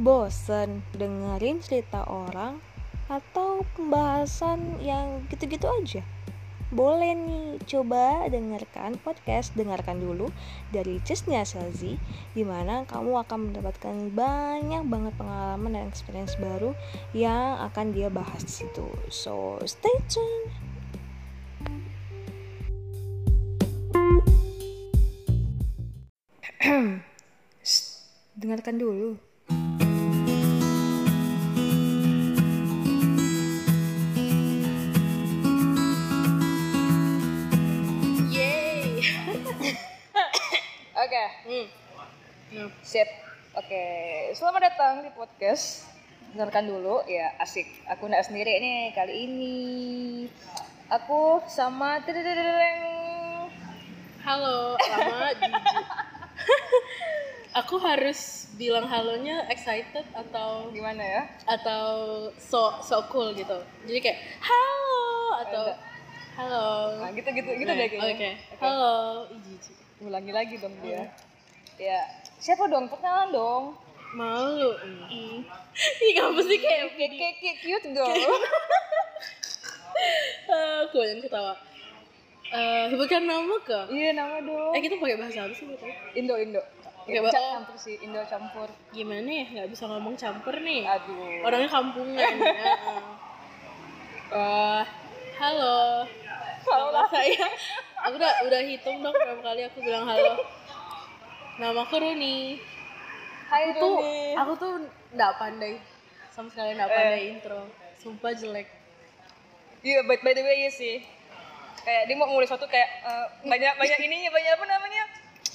Bosen dengerin cerita orang atau pembahasan yang gitu-gitu aja? Boleh nih, coba dengarkan podcast Dengarkan dulu dari Cisnya Selzi Di mana kamu akan mendapatkan banyak banget pengalaman dan experience baru yang akan dia bahas di situ. So, stay tuned! Dengarkan dulu. Hmm. Hmm. sip. Oke, selamat datang di podcast. Dengarkan dulu, ya asik. Aku nggak sendiri nih kali ini. Aku sama. Halo, lama jujur. Aku harus bilang halonya excited atau Gimana ya? atau so so cool gitu. Jadi kayak halo atau Enggak. halo. Nah, gitu-gitu gitu Nah, deh Oke. kayaknya. Halo, Ih, jijik. Ulangi lagi dong dia. Hmm. Ya, siapa dong? Perkenalan dong. Malu. Ih, kamu sih kayak Kayak kayak kayak cute dong. Ah, aku yang ketawa. Eh, sebutkan nama ke. Iya, nama dong. Eh, kita pakai bahasa apa sih gitu? Indo Indo. Oke, Mbak. ca- campur sih, Indo campur. Gimana ya? Nggak bisa ngomong campur nih. Aduh. Orangnya kampungan. ya. Eh, halo. Halo Nama saya. Aku udah udah hitung dong berapa kali aku bilang halo. Nama aku Runi. Hai Tuh, Rumi. aku tuh nggak pandai sama sekali nggak pandai intro. Sumpah jelek. Iya, by, by the way iya sih. Kayak dia mau mulai suatu kayak eh, banyak banyak ininya banyak apa namanya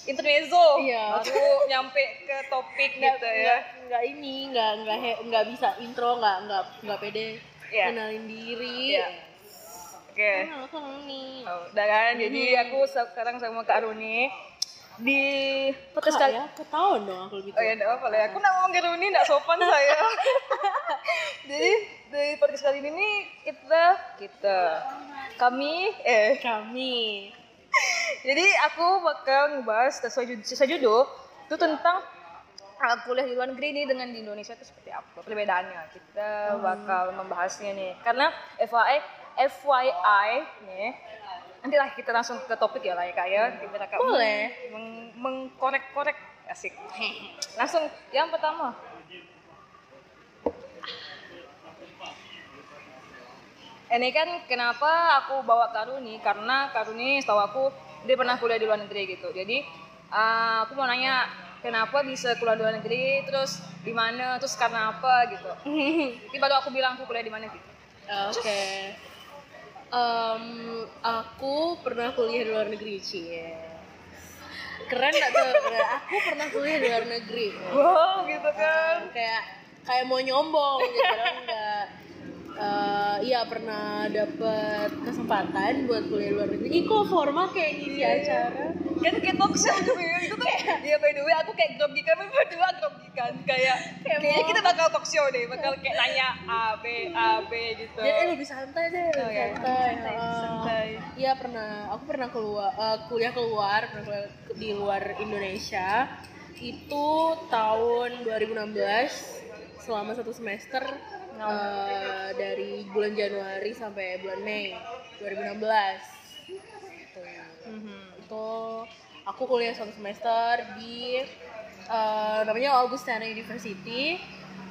intermezzo. Iya. Baru nyampe ke topik Nggak, gitu ya. nggak, ini, nggak nggak he- nggak bisa intro, nggak nggak nggak pede Iya. kenalin diri. Iya. Oke. Aku Runi. Oh, udah kan, jadi Hmm. aku sekarang sama Kak Runi di podcast kali. ya, ketahuan dong aku lebih Oh ya, enggak apa-apa lah. ya. Aku nak ngomong ke Runi, enggak sopan saya. jadi di podcast kali ini nih kita kita kami eh Kami. Jadi aku bakal ngebahas sesuai, sesuai judul itu tentang uh, kuliah di luar negeri ini dengan di Indonesia itu seperti apa perbedaannya. Kita bakal membahasnya nih. Karena FYI, FYI nih, nantilah kita langsung ke topik ya lah ya kak ya. Kita akan Boleh. meng- mengkorek-korek asik. Langsung yang pertama. Ini kan kenapa aku bawa Karuni karena Karuni setahu aku dia pernah kuliah di luar negeri gitu. Jadi uh, aku mau nanya kenapa bisa kuliah di luar negeri, terus di mana, terus karena apa gitu. Jadi baru aku bilang aku kuliah di mana gitu. Oke. Em, aku pernah kuliah di luar negeri, Cie. Keren gak tuh? Aku pernah kuliah di luar negeri. Wow gitu kan. Kayak kayak mau nyombong gitu kan enggak. Eh, iya pernah dapet kesempatan buat kuliah luar negeri. Ih kok formal kayak ngisi acara. Kan kayak talk show gitu ya. Itu tuh Iya by the way aku kayak grogi kan berdua grogi kan kayak Kayak kayaknya kita bakal talk show deh, bakal kayak nanya A B A B gitu. Jadi eh, lebih santai deh, Oh, ya. santai. Santai. Iya pernah, aku pernah keluar eh, kuliah keluar, pernah kuliah ke- di luar Indonesia. Itu tahun 2016 selama satu semester eh, dari bulan Januari sampai bulan Mei 2016. Gitu. Mhm. Itu aku kuliah satu semester di eh, namanya Augustana University.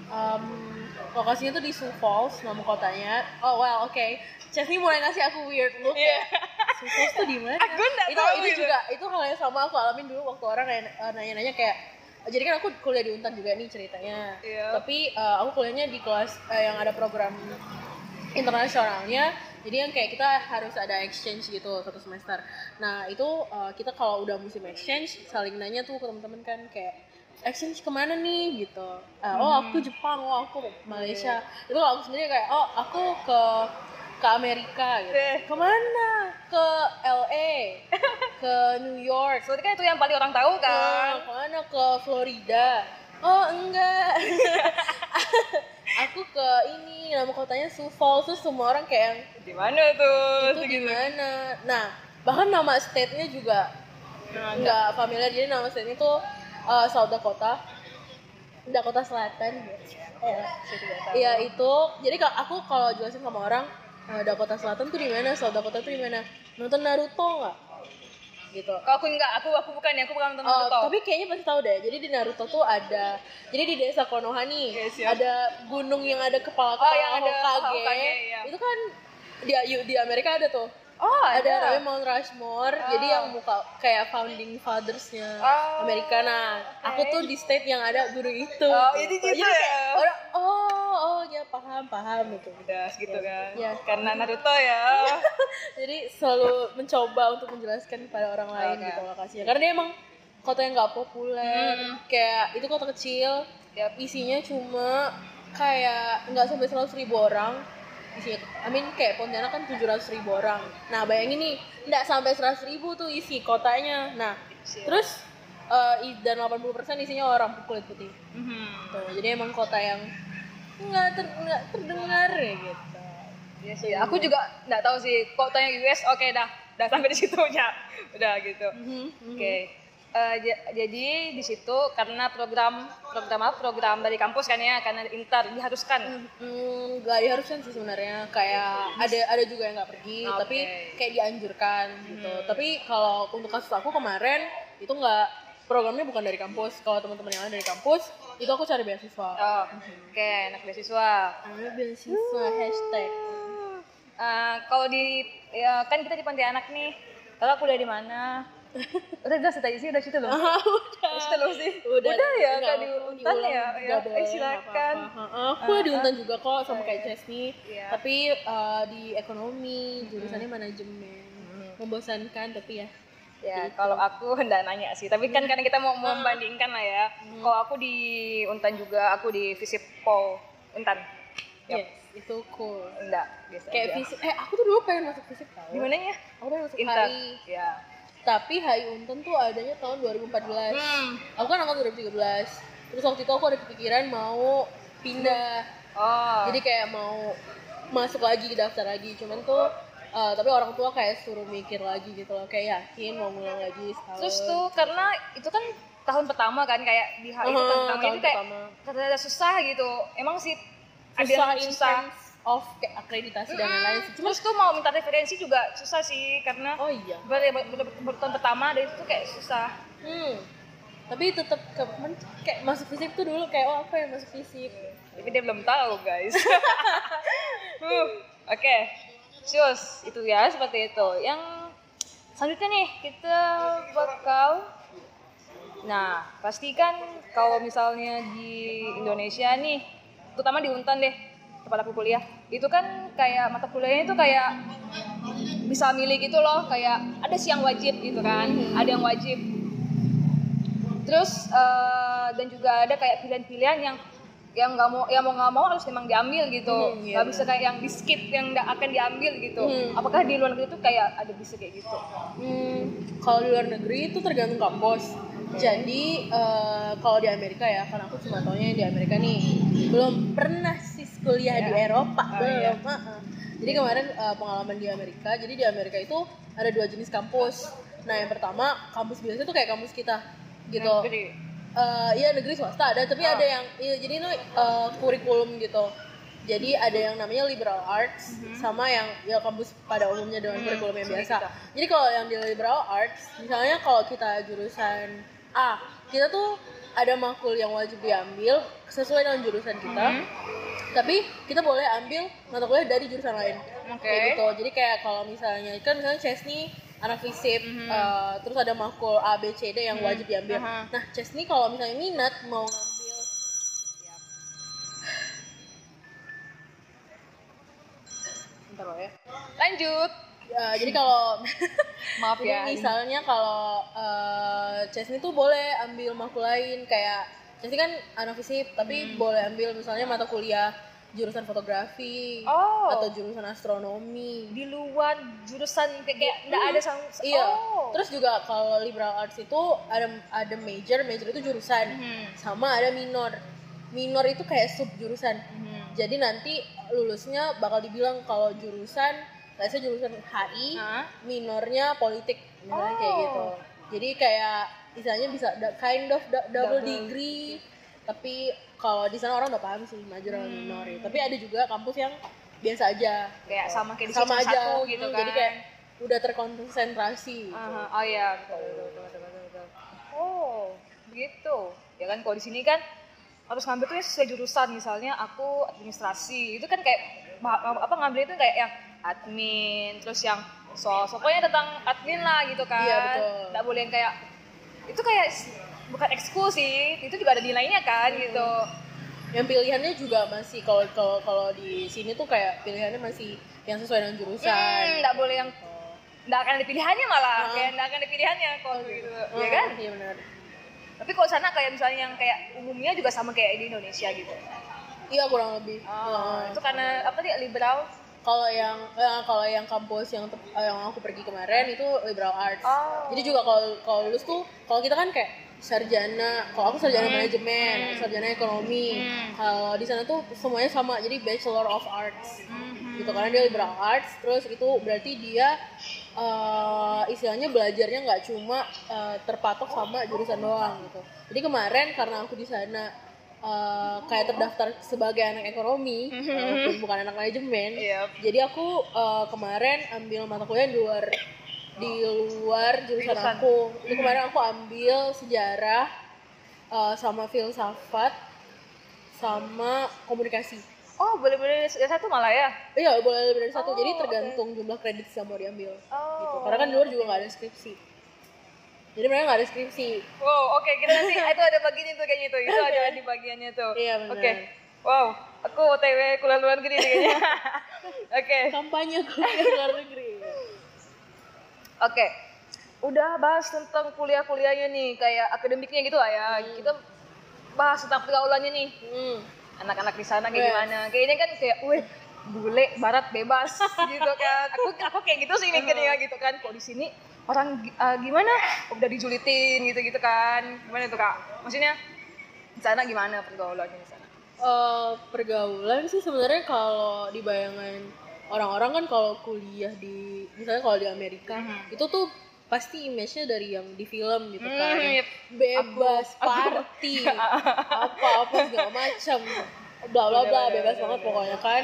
Em, lokasinya tuh di Sioux Falls, nama kotanya. Oh well, oke. Chesney mulai ngasih aku weird look Iya. ya. Sioux Falls tuh di mana? Aku itu, tahu itu gitu. juga itu hal yang sama aku alamin dulu waktu orang eh, nanya-nanya kayak jadi kan aku kuliah di Untan juga nih ceritanya. Iya. Tapi eh, aku kuliahnya di kelas eh, yang ada program internasionalnya jadi yang kayak kita harus ada exchange gitu satu semester. Nah itu uh, kita kalau udah musim exchange saling nanya tuh ke teman-teman kan kayak exchange ke mana nih? Gitu. Uh, oh aku Jepang oh aku Malaysia. Itu kalau aku sendiri kayak oh aku ke ke Amerika gitu. Eh. ke mana? Ke LA ke New York. Soalnya kan itu yang paling orang tahu ke kan. ke mana? Ke Florida oh enggak. Aku ke ini nama kotanya Falls terus semua orang kayak yang Di mana tuh? itu di mana? Nah bahkan nama state-nya juga Nah, nggak familiar. Jadi nama state-nya tuh uh, South Dakota. Dakota Selatan. Ya tahu. Iya itu. Jadi kalau aku kalau jelasin sama orang eh, Dakota Selatan tuh di mana? South Dakota tuh di mana? Nonton Naruto nggak gitu Kalau aku enggak, aku aku bukan ya, aku bukan nonton Oh, Naruto. tapi kayaknya pasti tahu deh. Jadi di Naruto tuh ada, jadi di desa Konoha nih Iya, siap. ada gunung yang ada kepala Oh, yang ada Hokage. Hokage, iya. Itu kan di di Amerika ada tuh. Oh, Ada ada. namanya Mount Rushmore. Jadi Oh. yang muka kayak founding fathersnya Oh, Amerika. Nah, aku oke. tuh di state yang ada gunung itu. Oh, jadi gitu kayak ya? orang, oh, paham paham gitu. Udah segitu kan. Iya. Karena Naruto ya. Jadi selalu mencoba untuk menjelaskan kepada orang lain Oke. gitu lokasinya. Karena dia emang kota yang nggak populer. Hmm. Kayak itu kota kecil. Yap. Isinya cuma kayak nggak sampai seratus ribu orang. Isinya, I mean kayak Pontianak kan tujuh ratus ribu orang. Nah bayangin nih, nggak sampai seratus ribu tuh isi kotanya. Nah Kecil. terus i- dan 80% isinya orang kulit putih. Mhm. Tuh, jadi emang kota yang nggak ter, nggak terdengar ya gitu. Iya sih. Aku juga nggak tahu sih. Kok tanya US, oke dah, dah sampai di situ ya. Udah gitu. Mhm, Oke. Eh, j- jadi di situ karena program program apa? Program dari kampus kan ya, karena inter diharuskan. Hmm, gak diharuskan sih sebenarnya kayak ada ada juga yang nggak pergi Oke. tapi kayak dianjurkan gitu tapi kalau untuk kasus aku kemarin itu nggak programnya bukan dari kampus kalau teman-teman yang lain dari kampus itu aku cari beasiswa Oh, oke, anak beasiswa. Namanya beasiswa hashtag Eh, kalau di ya kan kita di Pontianak nih. Kalau kuliah di mana? udah udah tadi sih udah situ loh. udah Udah situ loh sih. udah, Udah, ya kan di Untan ya. Ya, eh, silakan. nggak apa-apa. Heeh, aku di Untan juga kok sama kayak Chesney Iya. tapi eh, di ekonomi jurusannya manajemen membosankan tapi ya Ya, kalau aku hendak nanya sih, tapi kan karena kita mau membandingkan lah ya. Kalau aku di Untan juga, aku di Visipol Untan. Yap. yes itu cool Enggak, biasa kayak aja. fisik eh aku tuh dulu pengen masuk fisik tau Di mananya? aku pengen masuk Intan. HI Ya. tapi HI Unten tuh adanya tahun 2014 Hmm. aku kan angkatan 2013 terus waktu itu aku ada kepikiran mau pindah Oh. jadi kayak mau masuk lagi daftar lagi cuman tuh eh, tapi orang tua kayak suruh mikir lagi gitu loh kayak yakin mau ngulang lagi setahun Terus tuh karena itu kan tahun pertama kan kayak di HI itu Uh-huh, tahun pertama tahun itu kayak rada susah gitu. Emang sih ada susah yang in susah. of kayak akreditasi dan lain-lain sih. Terus tuh mau minta referensi juga susah sih karena oh iya ber, ber, ber, ber- tahun pertama dari itu kayak susah. hmm tapi tetap ke, kayak masuk fisik tuh dulu kayak oh apa yang masuk fisik Tapi dia belum tahu guys. Uh, Oke, Sius itu ya seperti itu. Yang selanjutnya nih kita bakal Nah, pastikan kalau misalnya di Indonesia nih, terutama di Untan deh, tempat aku kuliah, itu kan kayak mata kuliahnya itu kayak bisa milih gitu loh, kayak ada sih yang wajib gitu kan, ada yang wajib. Terus eh, dan juga ada kayak pilihan-pilihan yang yang nggak mau yang mau nggak mau harus memang diambil gitu Hmm, iya nggak bisa kayak yang di skip yang nggak akan diambil gitu Hmm. apakah di luar negeri itu kayak ada bisa kayak gitu Hmm, kalau di luar negeri itu tergantung kampus. Jadi eh, kalau di Amerika ya, karena aku cuma taunya di Amerika nih, belum pernah sih kuliah di Ya. Eropa Oh, belum. iya. Jadi kemarin eh, pengalaman di Amerika, jadi di Amerika itu ada dua jenis kampus. Nah yang pertama kampus biasa tuh kayak kampus kita gitu. Negeri. Eh, iya negeri swasta ada, tapi Oh. ada yang iya, jadi itu eh, kurikulum gitu. Jadi ada yang namanya liberal arts sama yang ya kampus pada umumnya dengan Hmm, kurikulum yang biasa. Jadi kalau yang di liberal arts, misalnya kalau kita jurusan A, kita tuh ada makul yang wajib diambil sesuai dengan jurusan kita. Hmm. Tapi kita boleh ambil mata kuliah dari jurusan lain. Oke. Kayak gitu. Jadi kayak kalau misalnya kan misalnya Chesney anak fisip, Mhm. eh, terus ada makul A, B, C, D yang Hmm. wajib diambil. Aha. Nah, Chesney kalau misalnya minat mau ngambil Bentar loh ya. lanjut Ya, jadi kalau maaf ya misalnya kalau eh, Chesney tuh boleh ambil makul lain kayak Chesney kan anak fisip Hmm. tapi boleh ambil misalnya mata kuliah jurusan fotografi oh atau jurusan astronomi. di luar jurusan kayak kayak nggak ada sang Iya. oh. Terus juga kalau liberal arts itu ada ada major, major itu jurusan. Mhm. Sama ada minor. Minor itu kayak sub jurusan. Mhm. Jadi nanti lulusnya bakal dibilang kalau jurusan, saya jurusan HI, Hah? minornya politik, misalnya kayak Oh. gitu. Jadi kayak istilahnya bisa kind of double, Double. degree tapi kalau di sana orang udah paham sih major atau minor ya. tapi ada juga kampus yang biasa aja. Kayak sama kayak di sama aja. satu gitu Hmm, kan. jadi kayak udah terkonsentrasi gitu. Aha, oh iya betul betul betul betul, betul, betul. oh begitu ya kan kalau di sini kan harus ngambil tuh ya sesuai jurusan. Misalnya aku administrasi. Itu kan kayak apa ngambil itu kayak yang admin terus yang so, pokoknya tentang admin lah gitu kan. Iya, betul. nggak boleh yang kayak itu kayak bukan ekskul sih itu juga ada nilainya kan gitu. Yang pilihannya juga masih kalau kalau kalau di sini tuh kayak pilihannya masih yang sesuai dengan jurusan. Hmm, nggak boleh yang nggak akan ada pilihannya malah Ah. kayak nggak akan ada pilihannya kalau gitu. Hmm, ya kan? Iya benar. Tapi kalau sana kayak misalnya yang kayak umumnya juga sama kayak di Indonesia gitu. Iya kurang lebih. Oh, itu karena apa tadi liberal? Kalau yang eh, kalau yang kampus yang eh, yang aku pergi kemarin itu liberal arts. Oh. jadi juga kalau kalau lulus tuh kalau kita kan kayak sarjana kalau aku sarjana manajemen sarjana ekonomi. Kalau di sana tuh semuanya sama jadi bachelor of arts. Gitu karena dia liberal arts terus itu berarti dia eh, istilahnya belajarnya nggak cuma eh, terpatok sama jurusan doang gitu. Jadi kemarin karena aku di sana eh, kayak terdaftar sebagai anak ekonomi walaupun bukan anak manajemen Iya. jadi aku eh, kemarin ambil mata kuliah di luar di luar jurusan aku jadi kemarin aku ambil sejarah eh, sama filsafat sama komunikasi oh boleh boleh ya satu malah ya Iya boleh lebih dari satu, Oh, jadi tergantung jumlah kredit yang mau diambil. Oh. Gitu. Karena kan di luar juga nggak ada skripsi. Jadi mereka nggak ada skripsi. wow oke kita nanti itu ada bagiannya tuh kayaknya tuh itu ada di bagiannya tuh Iya, benar. oke wow aku otw kuliah luar negeri kayaknya oke Kampanye kuliah ke luar negeri. Oke, udah bahas tentang kuliah-kuliahnya nih, kayak akademiknya gitu lah ya. Kita bahas tentang pergaulannya nih, Hmm. anak-anak di sana kayak Yes. gimana. Kayaknya kan kayak, wih, bule, barat bebas gitu kan. Aku aku kayak gitu sih mikirnya gitu kan. Kok di sini orang eh, gimana? Udah dijulitin gitu-gitu kan. Gimana tuh kak? Maksudnya di sana gimana pergaulannya di sana? Eh, pergaulan sih sebenarnya kalau di bayangan orang-orang kan kalau kuliah di misalnya kalau di Amerika itu tuh pasti image-nya dari yang di film gitu kan. Hmm, yep. bebas party apa-apa segala macam bla bla bla bebas banget pokoknya kan.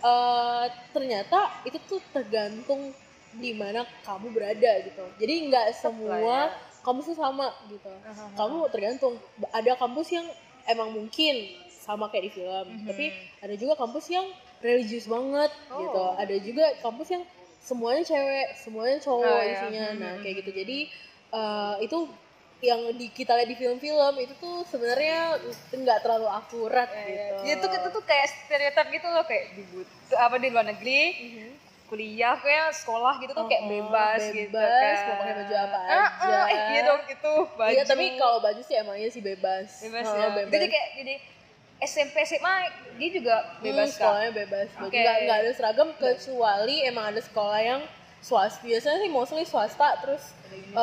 Eh, ternyata itu tuh tergantung di mana kamu berada gitu. Jadi nggak semua kampus tuh sama gitu. Kamu tergantung. Ada kampus yang emang mungkin sama kayak di film tapi ada juga kampus yang religius banget gitu ada juga kampus yang semuanya cewek semuanya cowok Oh, iya. isinya nah kayak gitu jadi eh, itu yang di kita lihat di film-film itu tuh sebenarnya nggak terlalu akurat gitu Ya itu itu tuh kayak stereotip gitu loh kayak di apa di luar negeri kuliah kayak sekolah gitu tuh kayak Oh, bebas, gitu bebas, kan. mau pakai baju apa Ah, ah, aja. eh, iya dong itu baju. Iya tapi kalau baju sih emangnya sih bebas. bebas Oh, ya. bebas. Jadi kayak jadi SMP SMA dia juga Hmm, bebas kan. sekolahnya bebas. Baju Oke. nggak nggak ada seragam kecuali emang ada sekolah yang swasta. Biasanya sih mostly swasta terus eh,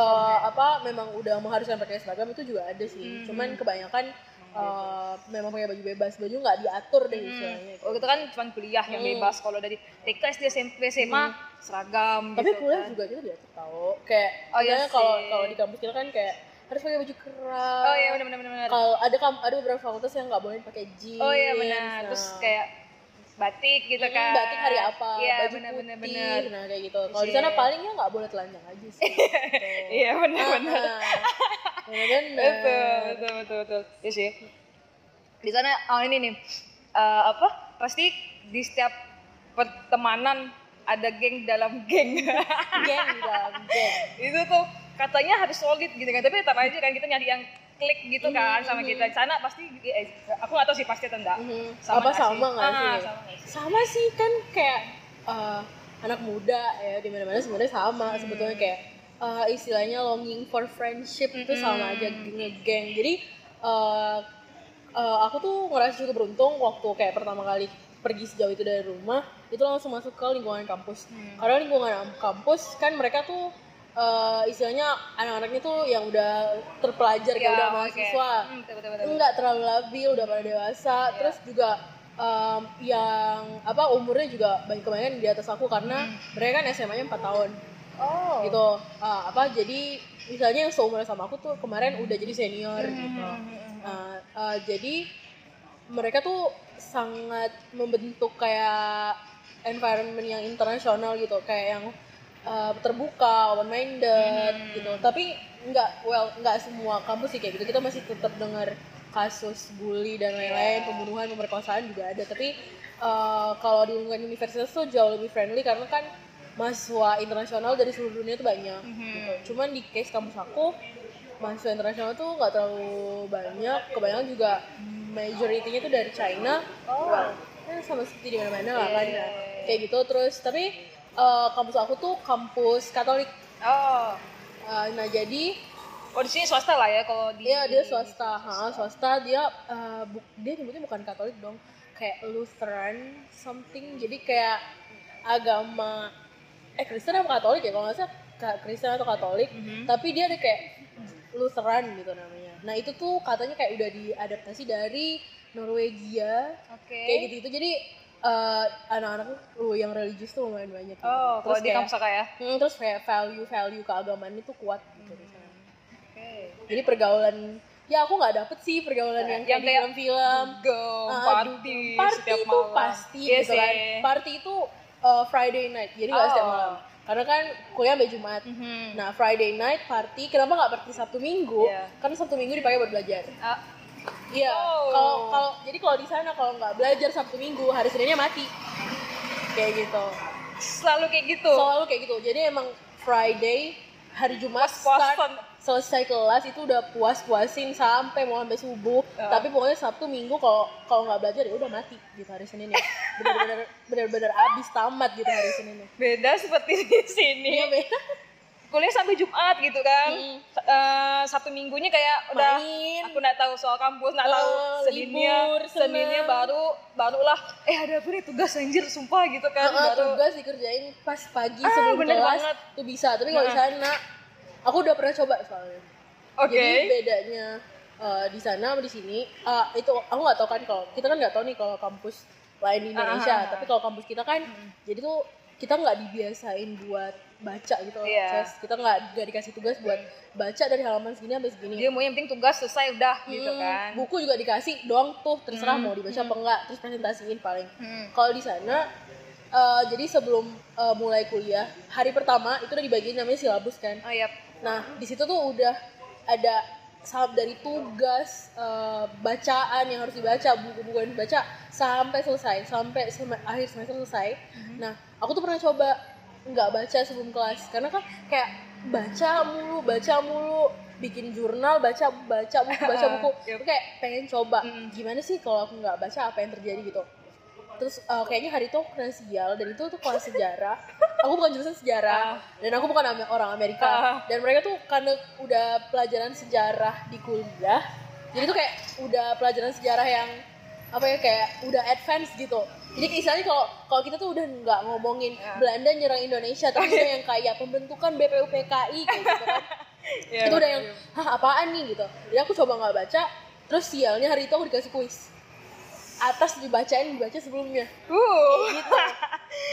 apa memang udah mengharuskan pakai seragam itu juga ada sih. Cuman kebanyakan eh, memang pakai baju bebas. Baju nggak diatur deh istilahnya. Oh itu kan cuma kuliah yang bebas. Kalau dari TK SD SMP SMA seragam Tapi gitu kuliah kan. juga kita diatur tahu. Kayak Oh, iya kalau kalau di kampus kita kan kayak harus pakai baju keras. Oh iya benar benar benar. Kalau ada kam- ada beberapa fakultas yang nggak boleh pakai jeans. Oh iya benar. Nah. Terus kayak batik gitu Hmm, kan. batik hari apa? Iya baju benar putih. benar benar. Nah kayak gitu. Kalau di sana paling ya nggak boleh telanjang aja sih. Gitu. Iya benar benar. Benar betul betul betul betul ya sih di sana oh ini nih eh, apa pasti di setiap pertemanan ada geng dalam geng Geng dalam geng. itu tuh katanya harus solid gitu kan tapi tetap aja kan kita nyari yang klik gitu kan sama kita di sana pasti eh, aku nggak tahu sih pasti atau enggak Mhm. Sama Apa nggak sama sih? nggak Ah, sih? sama nggak sih? Sama sih kan kayak eh, anak muda ya di mana-mana sebenarnya sama Hmm. sebetulnya kayak eh, istilahnya longing for friendship itu sama aja ngegeng. Jadi eh, eh, aku tuh ngerasa cukup beruntung waktu kayak pertama kali pergi sejauh itu dari rumah itu langsung masuk ke lingkungan kampus. Karena lingkungan kampus kan mereka tuh eh, istilahnya anak-anaknya tuh yang udah terpelajar kayak Ya, udah mahasiswa Hmm, betul, betul, betul. nggak terlalu labil udah pada dewasa. Terus juga em, yang apa umurnya juga banyak kebanyakan di atas aku karena mereka kan SMA-nya 4 tahun. Oh. gitu. Ah, apa jadi misalnya yang seumuran sama aku tuh kemarin udah jadi senior gitu. Ah, ah, jadi mereka tuh sangat membentuk kayak environment yang internasional gitu. Kayak yang uh, terbuka, open minded gitu. Tapi nggak well nggak semua kampus sih kayak gitu. Kita masih tetap dengar kasus bully dan lain-lain, pembunuhan, pemerkosaan juga ada. Tapi uh, kalau di lingkungan universitas tuh jauh lebih friendly karena kan mahasiswa internasional dari seluruh dunia tuh banyak. Gitu. Cuman di case kampus aku mahasiswa internasional tuh nggak terlalu banyak. Kebanyakan juga majority-nya tuh dari China. Oh. Ya, sama seperti di mana-mana lah kan. Iya. Kayak gitu terus tapi uh, kampus aku tuh kampus Katolik. Oh. Uh, nah jadi Oh di sini swasta lah ya kalau di Iya dia swasta, ha, swasta dia uh, bu- dia nyebutnya bukan Katolik dong, kayak Lutheran something. Jadi kayak agama eh Kristen apa Katolik ya kalau nggak salah Kristen atau Katolik, tapi dia ada kayak Lutheran gitu namanya. Nah itu tuh katanya kayak udah diadaptasi dari Norwegia Oke. kayak gitu itu jadi uh, anak-anak uh, yang religius tuh lumayan banyak. gitu. Oh, Terus di kayak- kampus aku ya. Hmm, terus kayak value value keagamaan itu kuat gitu di sana. Oke. Jadi pergaulan ya aku nggak dapet sih pergaulan yang Yang kayak di film-film. Go, Ah, party, party setiap itu malam. pasti Iya gitu kan. sih. Party itu uh, Friday night, jadi nggak Oh. setiap malam. Karena kan kuliah sampai Jumat. Mhm. Nah Friday night party, kenapa nggak party Sabtu Minggu? Iya. Karena Sabtu Minggu dipakai buat belajar. Ah, Iya. Oh. Kalau kalau jadi kalau di sana kalau nggak belajar Sabtu Minggu, hari Seninnya mati. Kayak gitu. selalu kayak gitu. Selalu kayak gitu. Jadi emang Friday hari Jumat Puas-puasan. start selesai kelas itu udah puas-puasin sampai mau sampai subuh. Ya. Tapi pokoknya Sabtu Minggu kalau kalau nggak belajar ya udah mati gitu hari Senin ya. Bener-bener bener-bener abis tamat gitu hari Seninnya. Beda seperti di sini. Iya beda. Kuliah sampai Jumat gitu kan. Mm. Sa- eh, Sabtu Minggunya kayak udah Main. aku nggak tahu soal kampus, nggak Eh, tahu Seninnya, libur. Seninnya baru barulah eh ada apa nih tugas anjir sumpah gitu kan Heeh, baru tugas dikerjain pas pagi Ah, sebelum bener kelas banget. tuh bisa. Tapi kalau di Nah. sana aku udah pernah coba soalnya. Oke. Jadi bedanya eh, di sana sama di sini, eh, itu aku nggak tahu kan kalau kita kan nggak tahu nih kalau kampus lain di Indonesia. Ah, ah, ah. Tapi kalau kampus kita kan, jadi tuh kita nggak dibiasain buat baca gitu loh. Iya. Ces. Kita nggak nggak dikasih tugas buat baca dari halaman segini sampai segini. Dia mau yang penting tugas selesai udah gitu Hmm, kan. Buku juga dikasih doang tuh terserah mau dibaca apa enggak, terus presentasiin paling. Hmm. Kalau di sana eh, jadi sebelum eh, mulai kuliah, hari pertama itu udah dibagiin namanya silabus kan. Oh iya. Nah, di situ tuh udah ada sahab dari tugas eh, bacaan yang harus dibaca, buku-buku yang dibaca sampai selesai, sampai sem- akhir semester selesai. Nah, aku tuh pernah coba nggak baca sebelum kelas karena kan kayak baca mulu, baca mulu, bikin jurnal, baca baca buku, baca buku. Aku kayak pengen coba Mm. gimana sih kalau aku nggak baca apa yang terjadi gitu. Terus eh, kayaknya hari itu aku kena sial dan itu tuh kelas sejarah. Aku bukan jurusan sejarah dan aku bukan orang Amerika. Ah. Dan mereka tuh karena udah pelajaran sejarah di kuliah, jadi tuh kayak udah pelajaran sejarah yang apa ya kayak udah advance gitu. Jadi istilahnya kalau kalau kita tuh udah nggak ngomongin Ya. Belanda nyerang Indonesia, tapi udah yang kayak pembentukan BPUPKI kayak gitu kan. Iya, itu udah yang hah apaan nih gitu. Jadi aku coba nggak baca, terus sialnya hari itu aku dikasih kuis atas dibacain dibaca sebelumnya Uh. gitu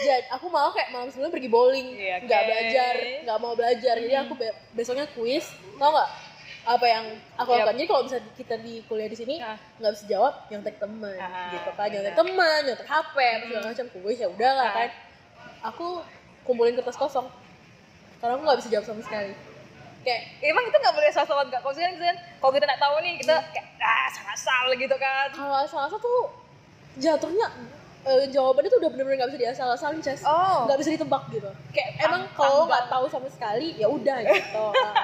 jadi aku malah kayak malam sebelumnya pergi bowling Iya, nggak oke. belajar nggak mau belajar jadi aku be- besoknya kuis tau nggak apa yang aku Yap. lakukan jadi kalau bisa kita di kuliah di sini Ah. nggak bisa jawab nyontek teman Ah, gitu kan nyontek benar. teman nyontek hp apa segala macam kuis ya udahlah Ah. kan aku kumpulin kertas kosong karena aku nggak bisa jawab sama sekali kayak Emang itu nggak boleh salah-salah nggak? Kalau misalnya, misalnya kalau kita nggak tahu nih kita kayak ah salah-salah gitu kan. kalau salah satu jatuhnya eh, jawabannya tuh udah bener-bener nggak bisa diasal-asalin Ces Oh. nggak bisa ditebak gitu kayak emang kalau nggak tahu sama sekali ya udah gitu Ah.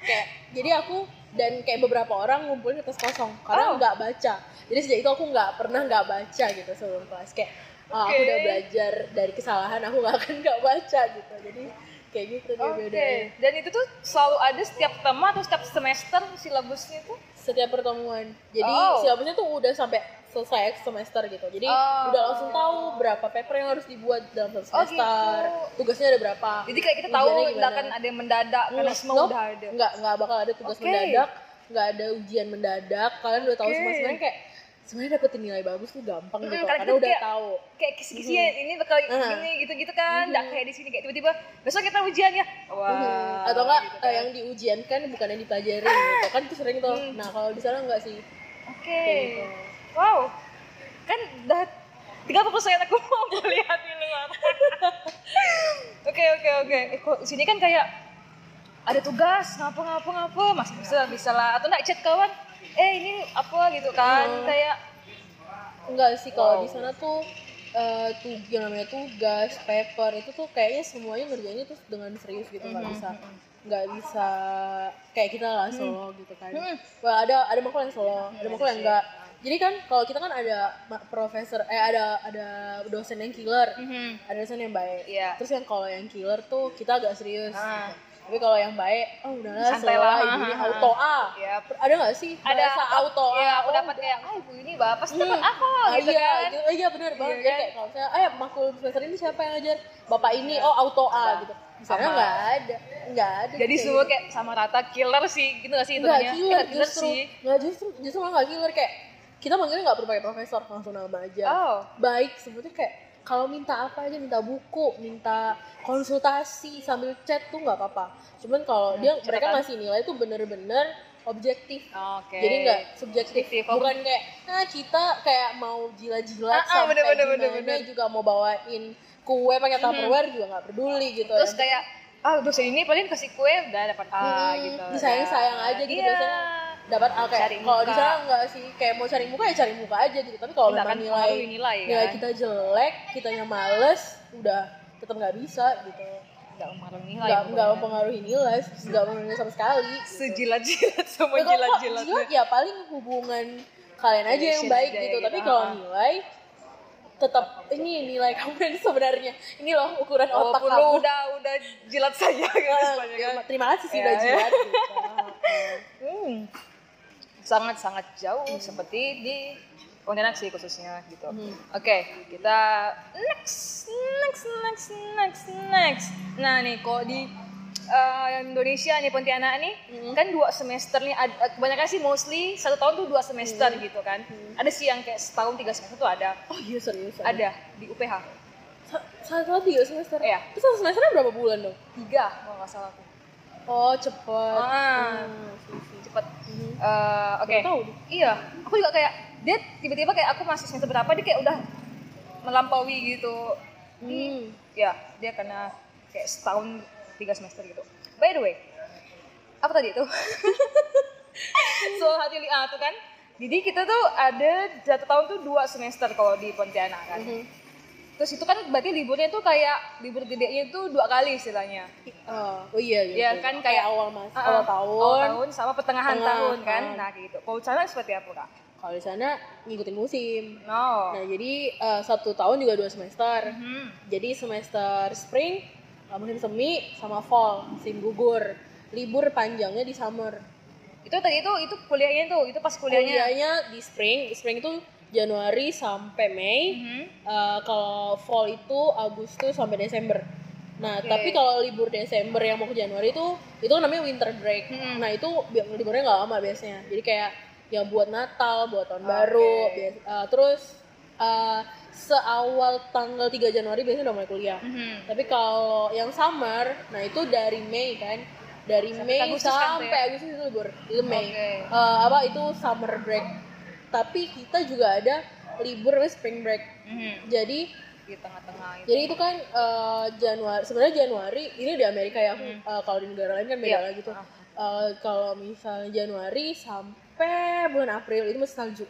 kayak jadi aku dan kayak beberapa orang ngumpulin kertas kosong karena Oh. nggak baca jadi sejak itu aku nggak pernah nggak baca gitu sebelum kelas kayak ah, aku udah belajar dari kesalahan aku nggak akan nggak baca gitu jadi kayak gitu dia Oke. bedanya Dan itu tuh selalu ada setiap tema atau setiap semester silabusnya tuh? setiap pertemuan. Jadi Oh. silabusnya tuh udah sampai selesai semester gitu. Jadi Oh. udah langsung tahu berapa paper yang harus dibuat dalam satu Oh, semester. gitu. Tugasnya ada berapa. Jadi kayak kita tahu nggak akan ada yang mendadak karena Nggak, semua nope. udah ada. Nggak, nggak bakal ada tugas Oke. mendadak, nggak ada ujian mendadak. Kalian udah tahu Oke. semua sebenarnya kayak sebenarnya dapetin nilai bagus tuh gampang Hmm, gitu karena karena udah kayak- tahu kayak kisi-kisinya ini bakal Ah. gini gitu-gitu kan nggak kayak di sini kayak tiba-tiba besok kita ujian ya wah Mhm. atau enggak gitu eh, kan. yang diujiankan bukan yang dipelajarin gitu kan itu sering tuh Hmm. nah kalau di sana enggak sih oke kayak gitu. Wow. Kan udah 30 persen aku mau melihat di luar oke oke oke. Eh, sini kan kayak ada tugas ngapa ngapa ngapa. Masih bisa bisa lah. Atau nggak chat kawan eh ini apa? gitu kan. Hmm. kayak enggak sih kalau Wow. di sana tuh eh tuh yang namanya tugas paper itu tuh kayaknya semuanya ngerjainnya tuh dengan serius gitu nggak Mhm, bisa mhm. nggak bisa kayak kita lah solo gitu kan. Mhm. Wah, ada ada makul yang solo ada makul yang enggak jadi kan kalau kita kan ada profesor eh ada ada dosen yang killer Mhm. ada dosen yang baik Iya. terus yang kalau yang killer tuh kita agak serius Ah. tapi kalau yang baik oh udahlah lah. ibu ini auto A Ya, ada nggak sih ada bahasa auto A ya aku Oh, dapat kayak ah ibu ini bapak pasti dapat Hmm. apa Ah, gitu iya, kan gitu. Oh, iya benar banget. Iya Jadi kan? kayak kalau saya, eh makul semester ini siapa yang ngajar? Bapak ini, oh auto A gitu. Di sana Sama. nggak ada, nggak ada. jadi kayak semua gitu. kayak sama rata killer sih gitu gak sih nggak hitungannya? killer Eh, killer justru, sih nggak justru, justru nggak killer kayak kita manggilnya nggak perlu pakai profesor langsung nama aja. oh Baik sebetulnya kayak kalau minta apa aja, minta buku, minta konsultasi sambil chat tuh nggak apa-apa. Cuman kalau Hmm, dia catatan. mereka ngasih nilai tuh bener-bener objektif. oke Jadi nggak subjektif, Subjektif. bukan kayak nah kita kayak mau jilat-jilat Ah, ah, sampai bener, bener, gimana bener, bener. juga mau bawain kue pakai tupperware juga nggak peduli gitu. terus kayak ah dosen ini paling kasih kue udah dapat A Hmm, gitu disayang-sayang Udah. aja gitu iya. biasanya dapat A kayak Cari kalau di sana nggak sih kayak mau cari muka ya cari muka aja gitu tapi kalau memang nilai nilai, nilai kan? kita jelek kitanya males udah tetap nggak bisa gitu nggak mempengaruhi nilai nggak nggak mempengaruhi nilai nggak mempengaruhi sama sekali gitu. sejilat-jilat sama Ya, kalau jilat-jilat jilat ya paling hubungan kalian aja yang baik gitu gitu. tapi kalau Ah. nilai tetap ini nilai kamu yang sebenarnya ini loh ukuran otak walaupun kamu udah udah jilat saja Ah, istilahnya kan. terima, kasih sih Ya, udah ya. jilat gitu. Hmm. Sangat-sangat jauh seperti di Pontianak sih khususnya gitu. Hmm. Oke, kita next, next, next, next, next. Nah nih, kok di eh, Indonesia nih Pontianak nih, Hmm. kan dua semester nih, ad- eh, kebanyakan sih mostly satu tahun tuh dua semester Hmm. gitu kan. Ada sih yang kayak setahun tiga semester tuh ada, oh iya serius ada di UPH. Sa- satu tiga semester Iya. terus satu semesternya berapa bulan dong Tiga, kalau nggak salah aku. Oh cepet Ah. Hmm. Cepet. Mhm. Eh, Oke. Tahu deh. Iya, aku juga kayak dia tiba-tiba kayak aku masih semester berapa dia kayak udah melampaui gitu. Hmm. Ya, dia karena kayak setahun tiga semester gitu. By the way, apa tadi itu? Soal hati li- ah, tuh kan. Jadi kita tuh ada satu tahun tuh dua semester kalau di Pontianak kan. Mhm. Terus itu kan berarti liburnya tuh kayak libur gedenya itu dua kali istilahnya. Oh, oh iya iya. Betul. kan, kayak- awal mas, Ah, awal ah, tahun. awal tahun sama pertengahan Tengah, tahun kan. ah. Nah kayak gitu. Kalau sana seperti apa kak? Kalau di sana ngikutin musim. No. Nah jadi eh, satu tahun juga dua semester. Mhm. Jadi semester spring, eh, musim semi, sama fall, musim gugur. Libur panjangnya di summer. itu tadi itu itu kuliahnya tuh itu pas kuliahnya Kuliahnya di spring, spring itu Januari sampai Mei. Mhm. Eh, kalau fall itu Agustus sampai Desember. Nah, Oke. tapi kalau libur Desember yang mau ke Januari itu itu namanya winter break. Hmm. Nah, itu liburnya nggak lama biasanya. Jadi kayak yang buat Natal, buat tahun Oke. baru, bias- eh, terus eh, seawal tanggal 3 Januari biasanya udah mulai kuliah. Mhm. Tapi kalau yang summer, nah itu dari Mei kan, dari Sampai Mei Agustus kan sampai ya? Agustus itu libur, itu Mei. Oke. Eh, apa itu summer break. Tapi kita juga ada libur spring break. Mhm. Jadi di tengah-tengah itu jadi itu kan eh, Januari sebenarnya Januari ini di Amerika ya eh, kalau di negara lain kan beda Hmm. Iya. lagi tuh Ah. Eh, kalau misalnya Januari sampai bulan April itu masih salju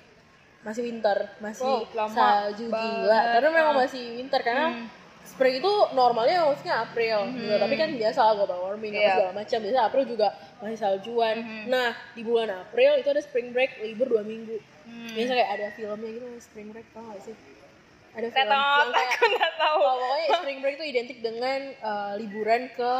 masih winter masih Wow, salju gila banget. karena memang Ah. masih winter karena Hmm. spring itu normalnya maksudnya April gitu. tapi kan biasa global warming Iya. segala macam biasa April juga masih saljuan Mhm. nah di bulan April itu ada spring break libur dua minggu Hmm. biasa kayak ada filmnya gitu spring break tau gak sih ada film tahu, yang kayak aku nggak tahu. Oh, pokoknya spring break itu identik dengan eh, liburan ke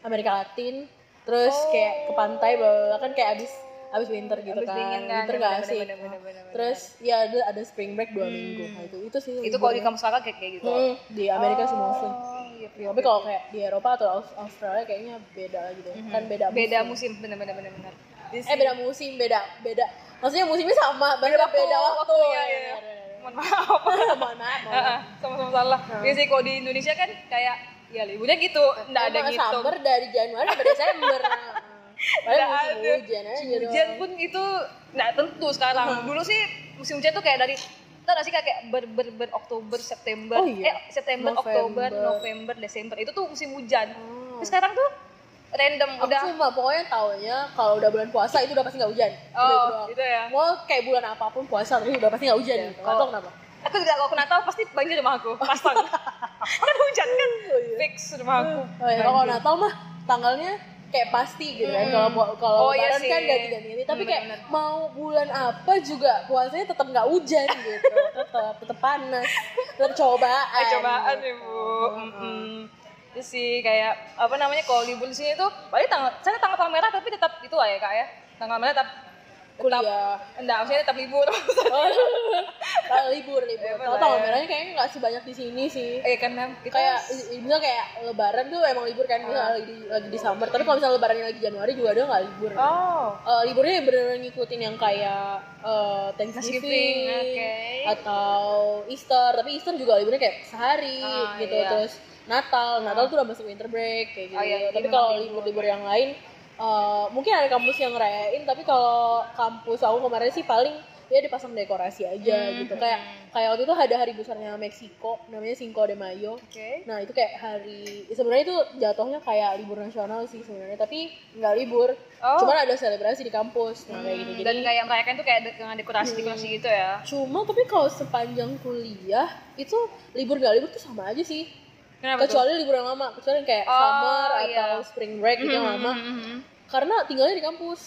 Amerika Latin, terus Oh. kayak ke pantai, bla bla. kan kayak abis abis winter gitu Abis kan, dingin kan, winter bener, gak sih? bener, bener, bener, bener. Terus ya ada ada spring break dua minggu, nah itu itu sih. itu kalau di kampus kakak kayak kayak gitu Hmm, di Amerika sih. Oh, iya, iya, Tapi iya. kalau kayak di Eropa atau Aus- Australia kayaknya beda lagi deh, kan beda beda musim. musim bener bener bener bener Di Eh beda musim, beda beda Maksudnya musimnya sama, beda beda waktu. Iya, iya. Mohon maaf. Mohon maaf. sama-sama salah. Iya sih kalau di Indonesia kan kayak ya liburnya gitu, enggak ada ngitung. Summer dari Januari sampai Desember. Padahal Nggak musim ada. hujan aja Musim hujan pun itu nggak tentu sekarang. Dulu sih musim hujan tuh kayak dari tau gak sih kayak ber, ber, ber Oktober, September, Oh iya. eh September, November. Oktober, November, Desember itu tuh musim hujan. Oh. Terus sekarang tuh random Aku udah cuma pokoknya taunya kalau udah bulan puasa itu udah pasti nggak hujan. Udah Oh, doang. gitu ya. Mau kayak bulan apa pun puasa tapi udah pasti nggak hujan. Iya, gitu. kalau- kenapa? aku juga kalau kena tahu pasti banjir rumah aku pasang kan hujan kan fix rumah aku Oh iya, kalau Natal mah tanggalnya kayak pasti gitu kan. Kalau pu- kalau Oh, iya kan ganti-ganti. Tapi Hmm, kayak bener-bener. mau bulan apa juga puasanya tetap nggak hujan gitu. tetap tetap panas. Tetap cobaan. Eh, cobaan ya bu Heeh. Mm-mm. Terus sih kayak apa namanya kalau libur di sini tuh paling tanggal saya tanggal tanggal merah tapi tetap itu lah ya kak ya tanggal merah tetap tetap Kuliah. enggak maksudnya tetap libur Oh, kalau libur libur. Iya, Kalau bener. tanggal merahnya kayaknya nggak sebanyak di sini sih. eh karena kita kayak bisa kayak lebaran tuh emang libur kan bisa lagi di, lagi di summer tapi kalau misalnya lebarannya lagi Januari juga ada nggak libur oh Eh, liburnya bener-bener ngikutin yang kayak eh, Thanksgiving, oke. atau Easter tapi Easter juga liburnya kayak sehari Ah, gitu iya. terus Natal. Natal tuh udah masuk winter break kayak gitu Oh, iya, tapi jadi kalau memang libur-libur yang lain eh, mungkin ada kampus yang ngerayain tapi kalau kampus aku kemarin sih paling ya dipasang dekorasi aja Hmm, gitu. kayak kayak waktu itu ada hari besarnya Meksiko namanya Cinco de Mayo. Oke. Nah itu kayak hari sebenarnya itu jatuhnya kayak libur nasional sih sebenarnya tapi nggak libur. Oh. Cuman ada selebrasi di kampus nah, kayak gitu. Jadi dan kayak merayakan tuh kayak de- dengan dekorasi dekorasi gitu ya? Cuma tapi kalau sepanjang kuliah itu libur nggak libur tuh sama aja sih. Kenapa tuh kecuali libur yang lama, kecuali kayak Oh, summer iya. atau spring break gitu yang lama. Mhm. Karena tinggalnya di kampus.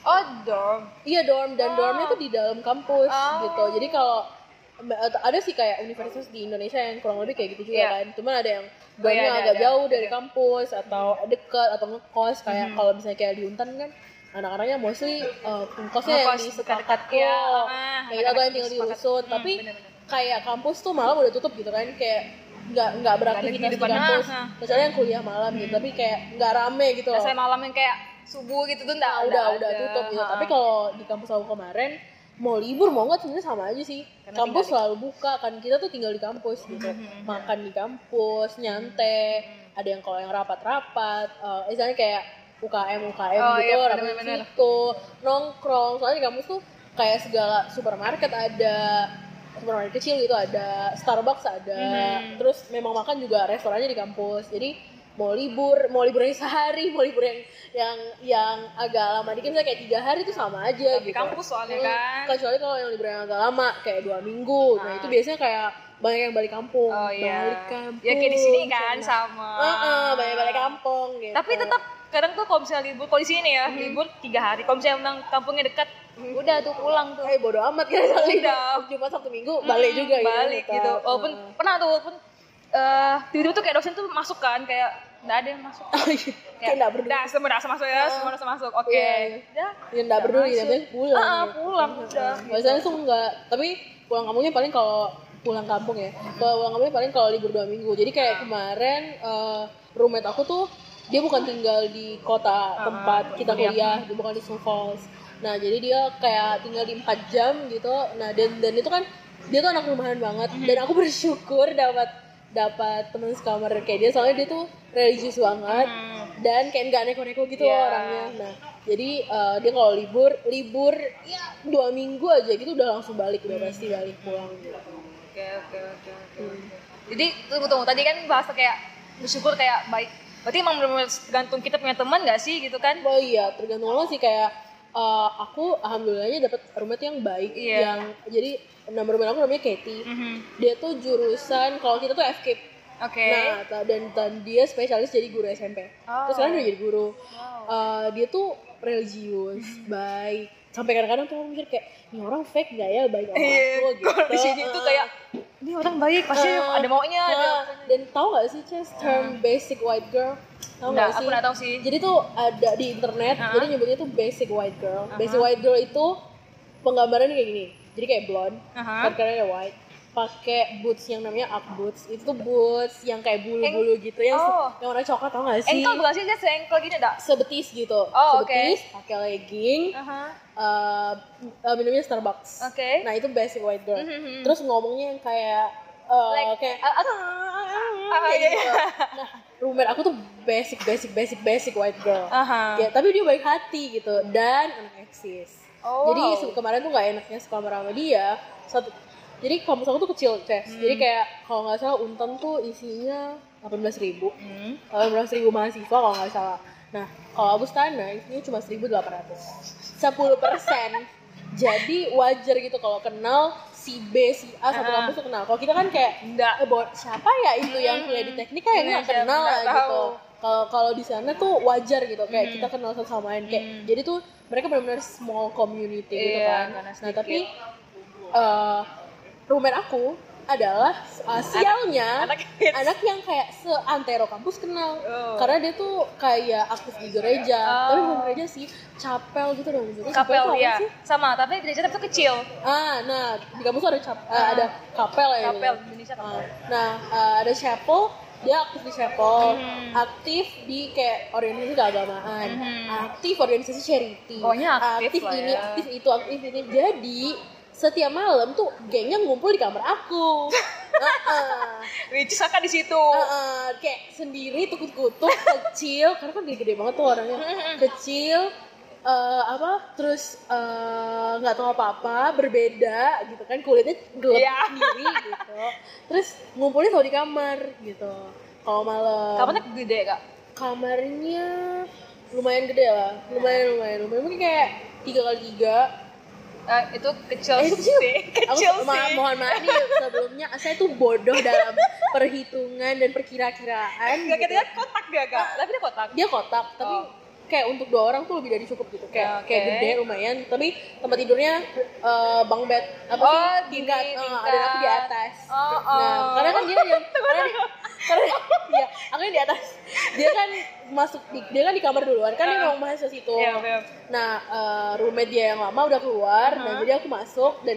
oh dorm Iya dorm dan dormnya tuh di dalam kampus Oh. gitu. Jadi kalau ada sih kayak universitas di Indonesia yang kurang lebih kayak gitu juga Iya. kan. Cuman ada yang Oh, dormnya iya, ada, agak ada. jauh dari kampus atau dekat atau ngekos kayak Hmm. kalau misalnya kayak di Untan kan anak-anaknya mostly uh, ngekosnya yang di sepakat iya. ya, Ah, atau yang tinggal di rusut. Hmm, Tapi bener-bener. kayak kampus tuh malam udah tutup gitu kan kayak nggak nggak beraktivitas di kampus ah, ah. kecuali yang kuliah malam gitu tapi kayak nggak rame gitu loh Biasanya malam yang kayak subuh gitu tuh enggak Nah, udah udah tutup gitu. Tapi kalau di kampus aku kemarin mau libur mau nggak sebenarnya sama aja sih. Karena kampus tinggal selalu buka kan kita tuh tinggal di kampus gitu. Makan di kampus, nyantai. Ada yang kalau yang rapat-rapat, eh misalnya kayak UKM UKM Oh, gitu, iya, rapat bener-bener. di situ, nongkrong. Soalnya di kampus tuh kayak segala supermarket ada supermarket kecil gitu ada Starbucks ada. Mhm. terus memang makan juga restorannya di kampus. Jadi mau libur mau libur yang sehari mau libur yang yang yang agak lama. Dikit misalnya kayak tiga hari itu sama aja di gitu. kampus soalnya Hmm, kan. Kecuali kalau yang libur yang agak lama kayak dua minggu. Nah Ah. itu biasanya kayak banyak yang balik kampung. Oh iya. Balik kampung ya kayak di sini kan sana. sama. Heeh, banyak balik kampung gitu. Tapi tetap kadang tuh kalau misalnya libur kalau di sini ya Hmm. libur tiga hari kalau misalnya memang kampungnya dekat udah tuh pulang tuh eh bodo amat kan saling Udah. cuma sabtu minggu balik juga gitu balik tetap. gitu walaupun Heeh. pernah tuh walaupun eh tiba-tiba tuh kayak dosen tuh masuk kan kayak nggak ada yang masuk oh iya kayak nggak berdua Udah, semua udah masuk ya, semua udah masuk. Oke. Iya, iya. Udah. ya nggak masuk. tapi pulang Ah, gitu. pulang udah. biasanya tuh enggak tapi pulang kampungnya paling kalau pulang kampung ya kalau pulang kampungnya paling kalau libur dua minggu jadi kayak kemarin eh, roommate aku tuh dia bukan tinggal di kota tempat kita kuliah dia bukan di Sioux Falls nah jadi dia kayak tinggal di empat jam gitu. Nah dan dan itu kan dia tuh anak rumahan banget. Dan aku bersyukur dapat dapat teman sekamar kayak dia. Soalnya dia tuh religius banget dan kayak nggak neko-neko gitu loh Iya. orangnya. Nah jadi eh, dia kalau libur libur ya dua minggu aja gitu udah langsung balik udah pasti balik pulang. Gitu Oke, oke, oke, oke. Jadi tunggu tunggu. Tadi kan bahasa kayak bersyukur kayak baik. Berarti emang benar-benar tergantung kita punya teman gak sih gitu kan? oh iya tergantung lo sih kayak eh, aku alhamdulillahnya dapat roommate yang baik Iya. yang jadi nama roommate aku namanya Katie Mhm. dia tuh jurusan kalau kita tuh FKIP Oke. Nah, ta- dan, dan dia spesialis jadi guru SMP. Oh. Terus sekarang dia jadi guru. Wow. Uh, dia tuh religius, baik. Sampai kadang-kadang tuh mikir kayak, ini orang fake gak ya baik sama Iya, aku gitu. sini tuh kayak ini orang baik pasti Uh, ada maunya. ada Nah, apanya. dan tahu gak sih Ces term basic white girl? Tahu Nggak, gak sih? aku nggak tahu sih. Jadi tuh ada di internet, Uh-huh. jadi nyebutnya tuh basic white girl. Basic white girl itu penggambarannya kayak gini. Jadi kayak blonde, Aha. kan karena white. Pakai boots yang namanya up boots itu boots yang kayak bulu-bulu gitu yang oh. yang warna coklat tau gak sih Ankle bukan sih dia se-ankle gini dak? sebetis gitu Oh, oke. sebetis pakai legging Aha. eh eh, minumnya Starbucks Oke. nah itu basic white girl Mhm. terus ngomongnya yang kayak eh, Like, kayak ah, ah, kayak iya, gitu. iya. nah roommate aku tuh basic basic basic basic white girl Aha. ya tapi dia baik hati gitu dan anak eksis Oh, jadi kemarin tuh nggak enaknya sekamar sama dia satu jadi kampus aku tuh kecil Ces Hmm. jadi kayak kalau nggak salah untan tuh isinya 18.000 ribu. Hmm. 18.000 mahasiswa kalau nggak salah. Nah kalau Agustana isinya cuma 1.800 10 persen. Jadi wajar gitu kalau kenal si B si A satu kampus tuh kenal. Kalau kita kan kayak Enggak. eh, buat siapa ya itu yang kuliah di teknik kayak nggak Iya, kenal nggak lah tahu. gitu kalau kalau di sana tuh wajar gitu kayak kita kenal satu sama lain kayak Hmm. jadi tuh mereka benar-benar small community gitu Iya, kan. nah tapi eh roommate aku adalah uh, sialnya anak anak, hits. yang kayak seantero kampus kenal Oh. karena dia tuh kayak aktif di gereja Oh. tapi bukan gereja sih chapel gitu dong Kapel ya. sih? Sama, tapi gereja tapi tuh kecil. ah nah di kampus tuh ada cap eh, Ah. ada kapel ya Kapel gitu. Indonesia Ah, nah eh, ada chapel dia aktif di chapel Hmm. aktif di kayak organisasi keagamaan Hmm. aktif organisasi charity Pokoknya aktif lah ini ya. aktif itu aktif ini jadi setiap malam tuh gengnya ngumpul di kamar aku. Heeh. Which is kakak di situ. Kayak sendiri tukut-kutuk kecil. Karena kan dia gede banget tuh orangnya. Kecil eh, apa terus eh, nggak tahu apa-apa berbeda gitu kan. Kulitnya gelap Iya. sendiri gitu. Terus ngumpulnya selalu di kamar gitu. Kalau malam. Kamarnya gede kak. kamarnya lumayan gede lah. Lumayan lumayan lumayan. Mungkin kayak tiga kali tiga Eh, itu kecil Eh, kecil. sih. Kecil Aku ma- sih. mohon maaf nih sebelumnya saya tuh bodoh dalam perhitungan dan perkira-kiraan. Gak gitu. kita kotak gak kak? Tapi dia kotak. Dia kotak, tapi Oh. kayak untuk dua orang tuh lebih dari cukup gitu. Kayak Oke. kayak gede lumayan, tapi tempat tidurnya eh, bang bed apa Oh, sih gini, tingkat, eh, ada aku di tingkat. atas. Oh, Nah, oh. karena kan dia yang karena karena iya, aku yang di atas. Dia kan masuk di, dia kan di kamar duluan kan dia Ah. memang mahasiswa situ. Iya, iya. Nah, eh, roommate dia yang lama udah keluar, nah jadi aku masuk dan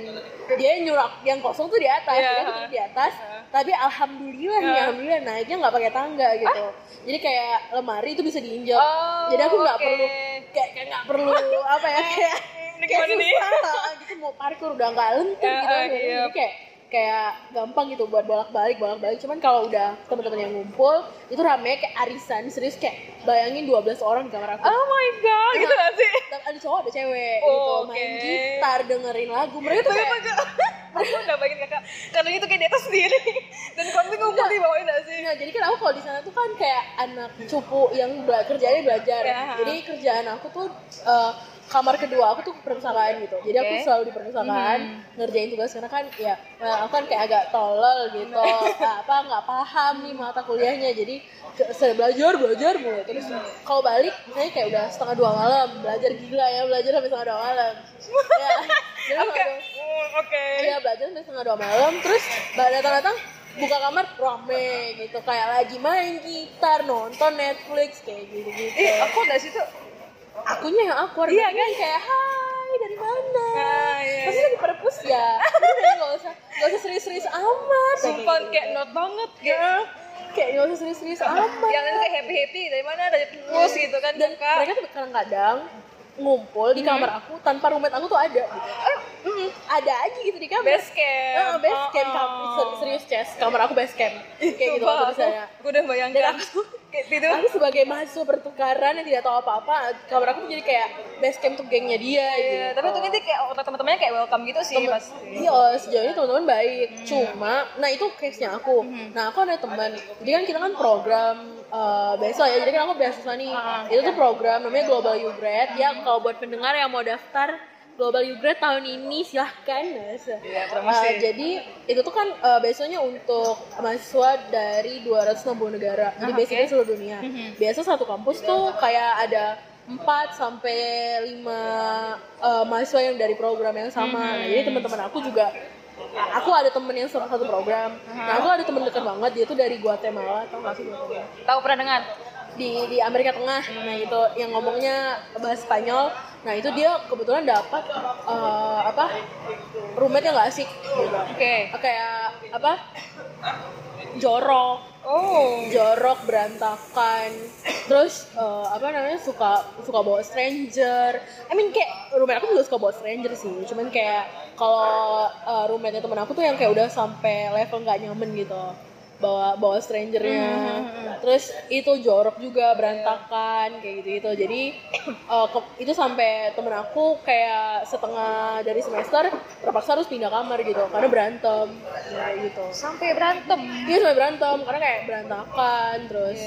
dia yang nyurak yang kosong tuh di atas, Iya. jadi aku tidur di atas. Tapi alhamdulillah nih, Iya. alhamdulillah naiknya nggak pakai tangga gitu. Jadi kayak lemari itu bisa diinjak. Oh, jadi aku nggak oke. perlu kayak nggak perlu apa ya kayak Ini kayak susah gitu mau parkur udah nggak lentur Ya, gitu. eh, Jadi iya. kayak kayak gampang gitu buat bolak-balik bolak-balik. Cuman kalau udah teman-teman yang ngumpul itu rame kayak arisan. Serius kayak bayangin 12 orang di kamar aku. Oh my god, gitu gak sih? Ada cowok ada cewek Oh, gitu main gitar dengerin lagu. Mereka tuh kayak aku udah bagian kakak karena itu kayak di atas sendiri. Dan konflik ngumpul di bawah gak sih? Nah, jadi kan aku kalau di sana tuh kan kayak anak cupu yang bela kerjanya belajar. Ya. Jadi kerjaan aku tuh eh, kamar kedua aku tuh perpustakaan gitu. Jadi aku Oke. Hmm. selalu di perpustakaan ngerjain tugas karena kan ya eh, aku kan kayak agak tolol gitu. Apa nggak paham nih mata kuliahnya. Jadi ke- saya belajar belajar mulu. Terus Hmm. kalau balik misalnya kayak udah setengah dua malam belajar gila ya belajar sampai setengah dua malam. ya. Jadi Oke, Oh, oke. Iya belajar sampai setengah dua malam terus datang-datang buka kamar rame gitu kayak lagi main gitar nonton Netflix kayak gitu gitu Eh, aku dari situ. Akunya yang awkward. Iya, yang kayak hai dari mana? Ah, iya, pasti iya. lagi perpus ya. Udah nggak usah nggak usah serius-serius amat. Sumpah kayak not banget kayak. kayak nggak usah serius-serius amat. Yang kayak happy happy dari mana? Dari terus gitu kan dan kakak. mereka tuh kadang-kadang ngumpul di kamar aku tanpa roommate aku tuh ada gitu. Eh, mm, ada aja gitu di kamar Base camp. Eh, base camp Oh, oh. serius Ces kamar aku base camp kayak gitu waktu aku, aku udah dan bayangkan aku kayak gitu. aku sebagai mahasiswa pertukaran yang tidak tahu apa-apa kamar aku tuh jadi kayak base camp tuh gengnya dia Iya, gitu tapi untungnya dia kayak teman-temannya kayak welcome gitu sih Temen- pasti. Iya, oh, sejauh ini teman-teman baik. Hmm. Cuma, nah itu case-nya aku. Nah, aku ada teman. Jadi kan kita kan program eh beasiswa ya. Jadi kan aku beasiswa nih. Ah, itu tuh program namanya Global U Grad. Ya, kalau buat pendengar yang mau daftar Global U Grad tahun ini silahkan. Promosi. Eh, jadi itu tuh kan eh, beasiswanya untuk mahasiswa dari 260 negara. Jadi Ah, basically oke. seluruh dunia. Biasa satu kampus tuh kayak ada 4 sampai 5 eh, mahasiswa yang dari program yang sama. Nah, jadi teman-teman aku juga aku ada temen yang sama satu program. Nah, aku ada temen dekat banget dia tuh dari Guatemala, tau gak sih Guatemala? Tahu pernah dengar? Di di Amerika Tengah. Nah, itu yang ngomongnya bahasa Spanyol. nah itu dia kebetulan dapat eh, apa roommate yang gak asik gitu. Oke. kayak apa jorok Oh. jorok berantakan terus eh, apa namanya suka suka bawa stranger I mean kayak roommate aku juga suka bawa stranger sih cuman kayak kalau uh, roommate temen aku tuh yang kayak udah sampai level nggak nyaman gitu bawa bawa strangernya terus itu jorok juga berantakan kayak gitu gitu jadi eh, ke- itu sampai temen aku kayak setengah dari semester terpaksa harus pindah kamar gitu karena berantem kayak gitu Sampai berantem. Iya sampai berantem karena kayak berantakan terus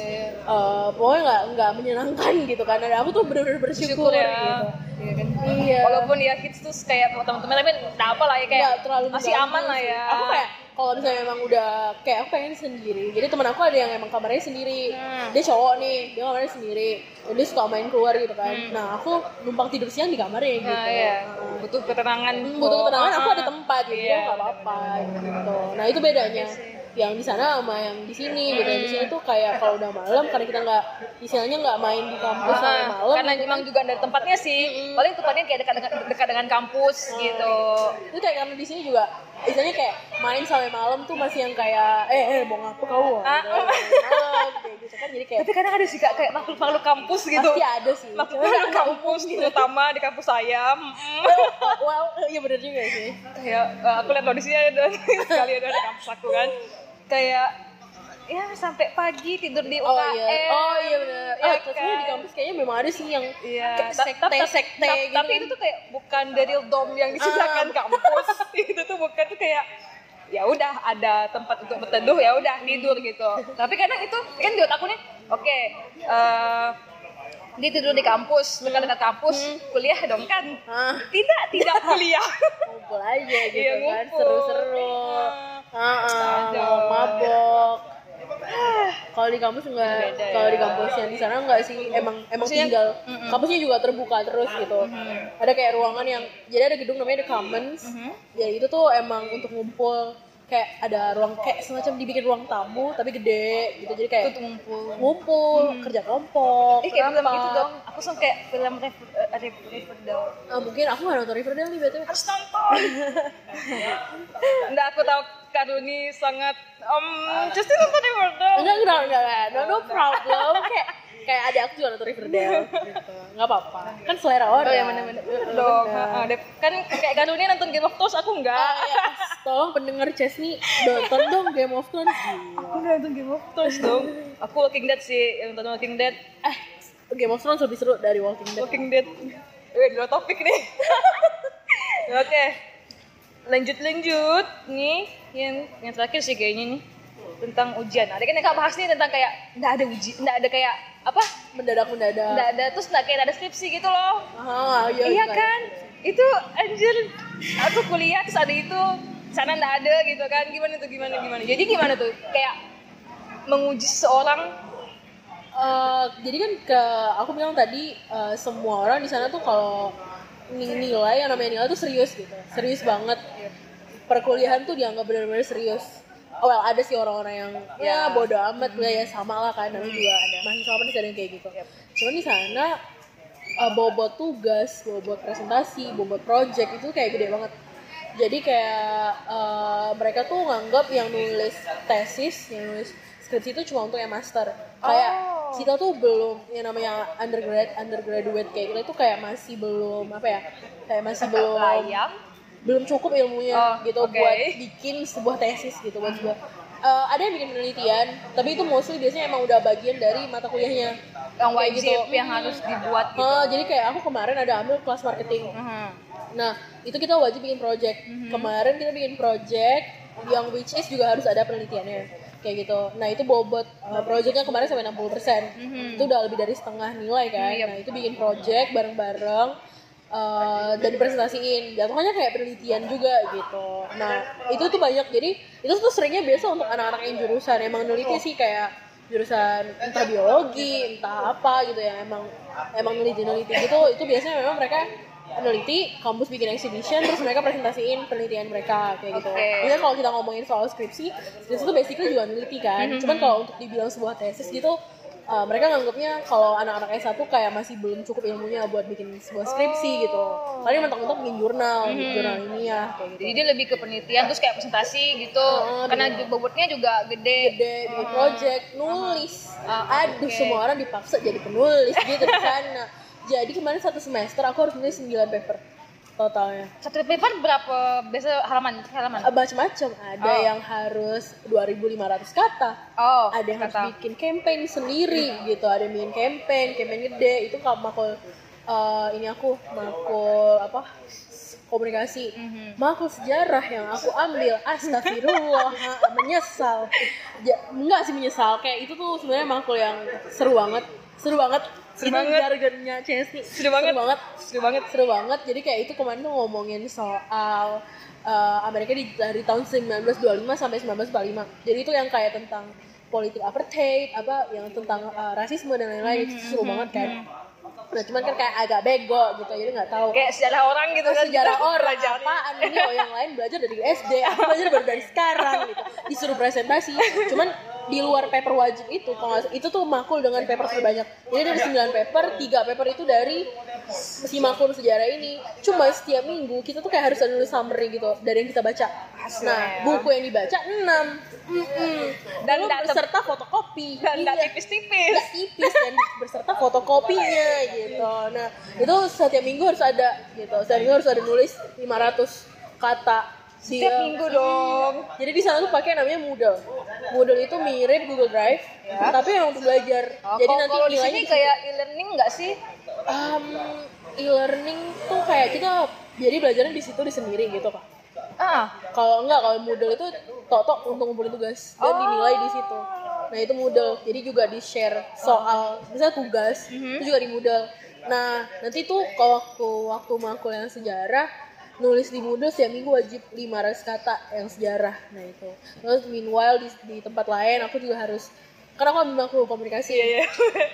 eh, pokoknya nggak nggak menyenangkan gitu. Dan aku tuh bener-bener bersyukur, Syukur ya. gitu. Iya kan? Iya. Walaupun ya kids tuh kayak teman-teman tapi nggak apa lah ya kayak Nggak terlalu masih aman lah ya. Aku kayak kalau misalnya emang udah kayak aku pengen sendiri. Jadi teman aku ada yang emang kamarnya sendiri. Hmm. Dia cowok nih, dia kamarnya sendiri. Dan dia suka main keluar gitu kan. Nah aku numpang tidur siang di kamarnya gitu. Hmm. Nah, iya. Butuh ketenangan. Hmm, butuh ketenangan aku Ah, ada tempat jadi Iya, nggak apa-apa gitu nah itu bedanya yang di sana sama yang di sini gitu yang di sini tuh kayak kalau udah malam karena kita nggak istilahnya nggak main di kampus sampai Ah, malam karena memang juga ada tempatnya sih. Paling tempatnya kayak dekat dengan dekat dengan kampus gitu. itu kayak karena di sini juga istilahnya kayak main sampai malam tuh masih yang kayak eh eh mau ngapa kau Ah. gitu, gitu kan jadi kayak Tapi kadang ada sih kayak makhluk-makhluk kampus gitu. pasti ada sih Makhluk-makhluk kampus terutama di kampus saya. Mm. wow iya bener juga sih kayak eh, aku lihat loh di sini ada sekali ada di kampus aku kan kayak ya sampai pagi tidur di oh UKM iya oh iya bener. ya terus kan? di kampus kayaknya memang ada sih yang Iya, sekte sekte gitu tapi kan. itu tuh kayak bukan dari dom yang disediakan kampus. Itu tuh bukan tuh kayak ya udah ada tempat untuk berteduh ya udah tidur gitu. Tapi kadang itu kan di otakku nih oke eh dia tidur di kampus dekat dekat kampus kuliah dong kan? Ah. Tidak tidak kuliah. Ngumpul aja gitu Iya, kan seru-seru. Heeh, mau mabok. Kalau di kampus enggak ya. kalau di kampus yang di sana enggak sih emang emang Maksudnya- tinggal. Kampusnya juga terbuka terus gitu. Ada kayak ruangan yang jadi ada gedung namanya the commons. Ya itu tuh emang untuk ngumpul kayak ada ruang kayak semacam dibikin ruang tamu tapi gede gitu jadi kayak tuh ngumpul. ngumpul kerja kelompok Eh kayak film gitu dong. Aku suka kayak film River, uh, River, Riverdale. Ah, mungkin aku nggak nonton Riverdale nih betul Harus nonton. Nggak aku tahu Karuni sangat um just nonton Riverdale. enggak enggak enggak enggak no, no problem kayak kayak ada aku juga nonton Riverdale gitu nggak apa-apa kan selera orang Oh ya benar-benar dong. Kan kayak Karuni nonton Game of Thrones aku enggak. Ah, ya, tolong pendengar Chesney nonton dong Game of Thrones Gila. Aku nggak nonton Game of Thrones dong. Aku Walking Dead sih, yang nonton Walking Dead. eh Game of Thrones lebih seru dari Walking Dead Walking Dead. Eh, di luar topik nih. Oke. Lanjut lanjut nih yang yang terakhir sih kayaknya nih tentang ujian. Ada kan yang kak bahas nih tentang kayak nggak ada uji, nggak ada kayak apa? mendadak mendadak Nggak ada terus nggak kayak ada skripsi gitu loh. ah iya, Iya kan? Itu anjir. Aku kuliah terus ada itu sana nggak ada gitu kan. Gimana tuh gimana gimana? Jadi gimana tuh? Kayak menguji seseorang. Eh, jadi kan ke aku bilang tadi eh, semua orang di sana tuh kalau ni- nilai yang namanya nilai tuh serius gitu. Serius banget. Perkuliahan tuh dianggap benar-benar serius oh well ada sih orang-orang yang ya bodo amat kuliah ya sama lah kan namanya juga ada. Mahasiswa apa ada yang kayak gitu. Cuman di sana uh, bobot tugas bobot presentasi bobot project itu kayak gede banget. Jadi kayak uh, mereka tuh nganggap yang nulis tesis yang nulis skripsi itu cuma untuk yang master. Kayak Oh. kita tuh belum yang namanya undergrad undergraduate kayak gitu itu kayak masih belum apa ya kayak masih belum belum cukup ilmunya Oh, gitu oke. buat bikin sebuah tesis gitu buat sebuah Eh, ada yang bikin penelitian tapi itu mostly biasanya emang udah bagian dari mata kuliahnya. Yang wajib gitu. yang harus dibuat gitu. Eh, jadi kayak aku kemarin ada ambil kelas marketing. Mhm. nah itu kita wajib bikin project. Kemarin kita bikin project yang which is juga harus ada penelitiannya. Kayak gitu. Nah itu bobot uh, projectnya kemarin sampai 60% itu udah lebih dari setengah nilai kan. Iya. nah itu bikin project bareng-bareng uh, dan dipresentasiin. Jatuhnya kayak penelitian juga gitu. Nah itu tuh banyak. Jadi itu tuh seringnya biasa untuk anak-anak yang jurusan. Emang neliti sih kayak jurusan entah biologi entah apa gitu ya. Emang emang neliti-neliti gitu. Itu biasanya memang mereka peneliti kampus bikin exhibition terus mereka presentasiin penelitian mereka kayak gitu. Biasanya kalau kita ngomongin soal skripsi, skripsi itu basically juga neliti kan. Cuman kalau untuk dibilang sebuah tesis gitu uh, mereka nganggapnya kalau anak-anak S1 kayak masih belum cukup ilmunya buat bikin sebuah skripsi gitu. Paling mentok-mentok bikin jurnal, bikin jurnal ini ya kayak gitu. Jadi dia lebih ke penelitian terus kayak presentasi gitu. Oh, Karena bobotnya juga gede. gede bikin project nulis Ah, aduh oke. semua orang dipaksa jadi penulis gitu di sana jadi kemarin satu semester aku harus nulis 9 paper totalnya Satu paper berapa biasa halaman? Halaman. Eh, macam-macam ada Oh. yang harus 2500 kata Oh, ada yang kata. harus bikin campaign sendiri gitu ada yang bikin campaign campaign gede itu kalau makul eh, ini aku makul apa komunikasi Mhm. makul sejarah yang aku ambil astagfirullah menyesal ja, enggak sih menyesal kayak itu tuh sebenarnya makul yang seru banget seru banget Seru banget. jargonnya Seru banget. seru banget. Seru banget. seru banget. Jadi kayak itu kemarin tuh ngomongin soal uh, Amerika di, dari tahun 1925 sampai 1945 jadi itu yang kayak tentang politik apartheid apa yang tentang uh, rasisme dan lain-lain. Itu seru banget kan? Nah cuman kan kayak agak bego gitu jadi nggak tahu. Kayak sejarah orang gitu kan. sejarah orang apaan ini? Oh yang lain belajar dari SD aku belajar baru dari sekarang gitu. Disuruh presentasi. Cuman di luar paper wajib itu itu tuh makul dengan paper terbanyak. Jadi dari 9 paper tiga paper itu dari si makul sejarah ini. Cuma setiap minggu kita tuh kayak harus ada nulis summary gitu dari yang kita baca. Nah buku yang dibaca 6 dan Dan nggak tep- beserta fotokopi. Dan Iya. tipis-tipis. nggak tipis dan berserta fotokopinya gitu. Nah itu setiap minggu harus ada gitu. Setiap minggu harus ada nulis 500 kata. Setiap minggu dong. Jadi di sana tuh pakai namanya Moodle. Moodle itu mirip Google Drive, tapi yang untuk belajar. Oh, Jadi kalau- nanti kalau di sini kayak e-learning nggak sih? Um, e-learning tuh kayak kita jadi belajarnya di situ di sendiri gitu pak. Ah, Kalau enggak kalau Moodle itu tok-tok untuk ngumpulin tugas dan Oh. dinilai di situ. Nah itu Moodle. Jadi juga di share soal misalnya tugas Mhm. itu juga di Moodle. Nah nanti tuh kalau waktu waktu makul yang sejarah nulis di Moodle setiap minggu wajib 500 kata yang sejarah. Nah itu. Terus meanwhile di, di tempat lain aku juga harus karena aku ambil makul komunikasi. Iya,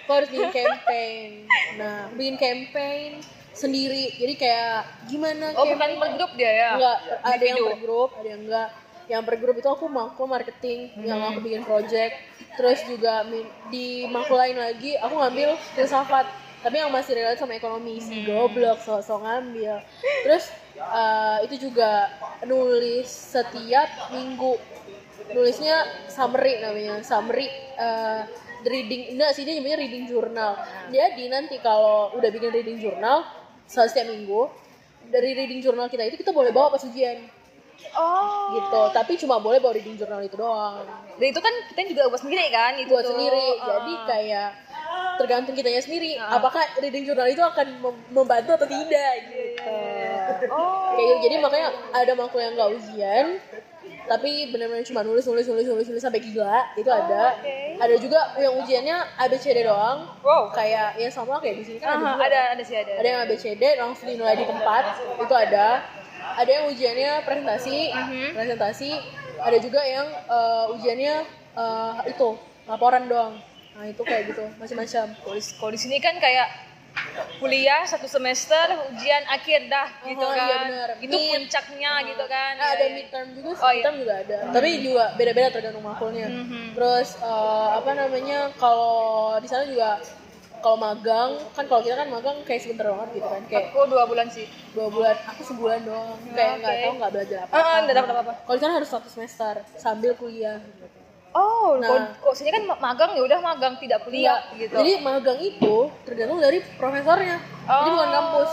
Aku harus bikin campaign. Nah bikin campaign sendiri. Jadi kayak gimana oh campaign- bukan per grup dia ya? enggak ada yang per grup ada yang enggak yang per grup itu aku makul marketing yang Hmm. aku bikin project terus juga di makul lain lagi aku ngambil filsafat tapi yang masih relate sama ekonomi si Hmm. goblok so, so ngambil. Terus eh, itu juga nulis setiap minggu. Nulisnya summary namanya summary eh, reading. Enggak sih dia nyebutnya reading journal. Jadi nanti kalau udah bikin reading journal setiap minggu dari reading journal kita itu kita boleh bawa pas ujian. Oh. gitu. Tapi cuma boleh bawa reading journal itu doang. Dan itu kan kita juga buat sendiri kan itu buat sendiri. Ah. jadi kayak tergantung kitanya sendiri apakah reading journal itu akan mem- membantu atau tidak gitu Oh. kayak gitu. jadi makanya ada makul yang nggak ujian tapi benar-benar cuma nulis nulis nulis nulis nulis sampai gila itu ada oke. ada juga yang ujiannya ABCD doang Wow. kayak ya sama kayak di sini kan ada Aha, juga ada ada sih ada. ada yang ABCD langsung dinilai di tempat itu ada ada yang ujiannya presentasi Mhm. presentasi ada juga yang eh, ujiannya eh, itu laporan doang nah itu kayak gitu macam-macam Kalau di, sini kan kayak kuliah satu semester ujian akhir dah gitu Oh, kan. iya. Itu Mid. puncaknya gitu kan. Nah, Iya, ada iya. midterm juga Oh, iya. midterm juga ada. Tapi juga beda-beda tergantung makulnya. Mhm. Terus eh, apa namanya kalau di sana juga kalau magang kan kalau kita kan magang kayak sebentar banget gitu kan kayak Aku dua bulan sih. dua bulan aku sebulan doang kayak nggak oke. tahu nggak belajar apa Ah, ah, nggak dapat apa-apa. kalau di sana harus satu semester sambil kuliah gitu. Oh, Nah. kalau sini kan ma- magang ya udah magang tidak kuliah Iya. gitu. Jadi magang itu tergantung dari profesornya. Jadi Oh. bukan kampus.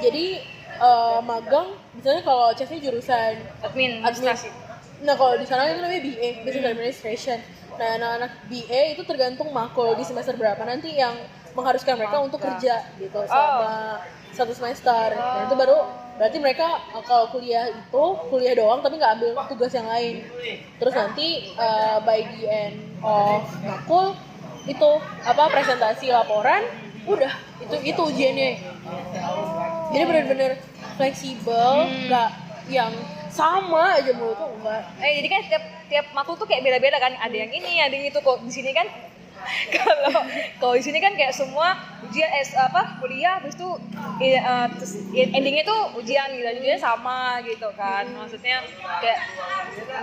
Jadi eh, magang misalnya kalau CESnya jurusan admin, admin. administrasi. Nah kalau di sana itu namanya BA, Business Administration. Nah anak-anak BA itu tergantung makul di semester berapa nanti yang mengharuskan mereka untuk kerja gitu selama satu semester. Nah itu baru berarti mereka eh, kalau kuliah itu kuliah doang tapi nggak ambil tugas yang lain. Terus nanti eh, by the end of makul itu apa presentasi laporan udah itu itu ujiannya jadi benar-benar fleksibel nggak yang sama aja mulu tuh enggak Eh jadi kan tiap tiap makul tuh kayak beda-beda kan. Ada yang ini, ada yang itu kok di sini kan kalau kalau di sini kan kayak semua ujian eh, apa kuliah terus tuh terus endingnya tuh ujian gitu ujiannya sama gitu kan. Maksudnya kayak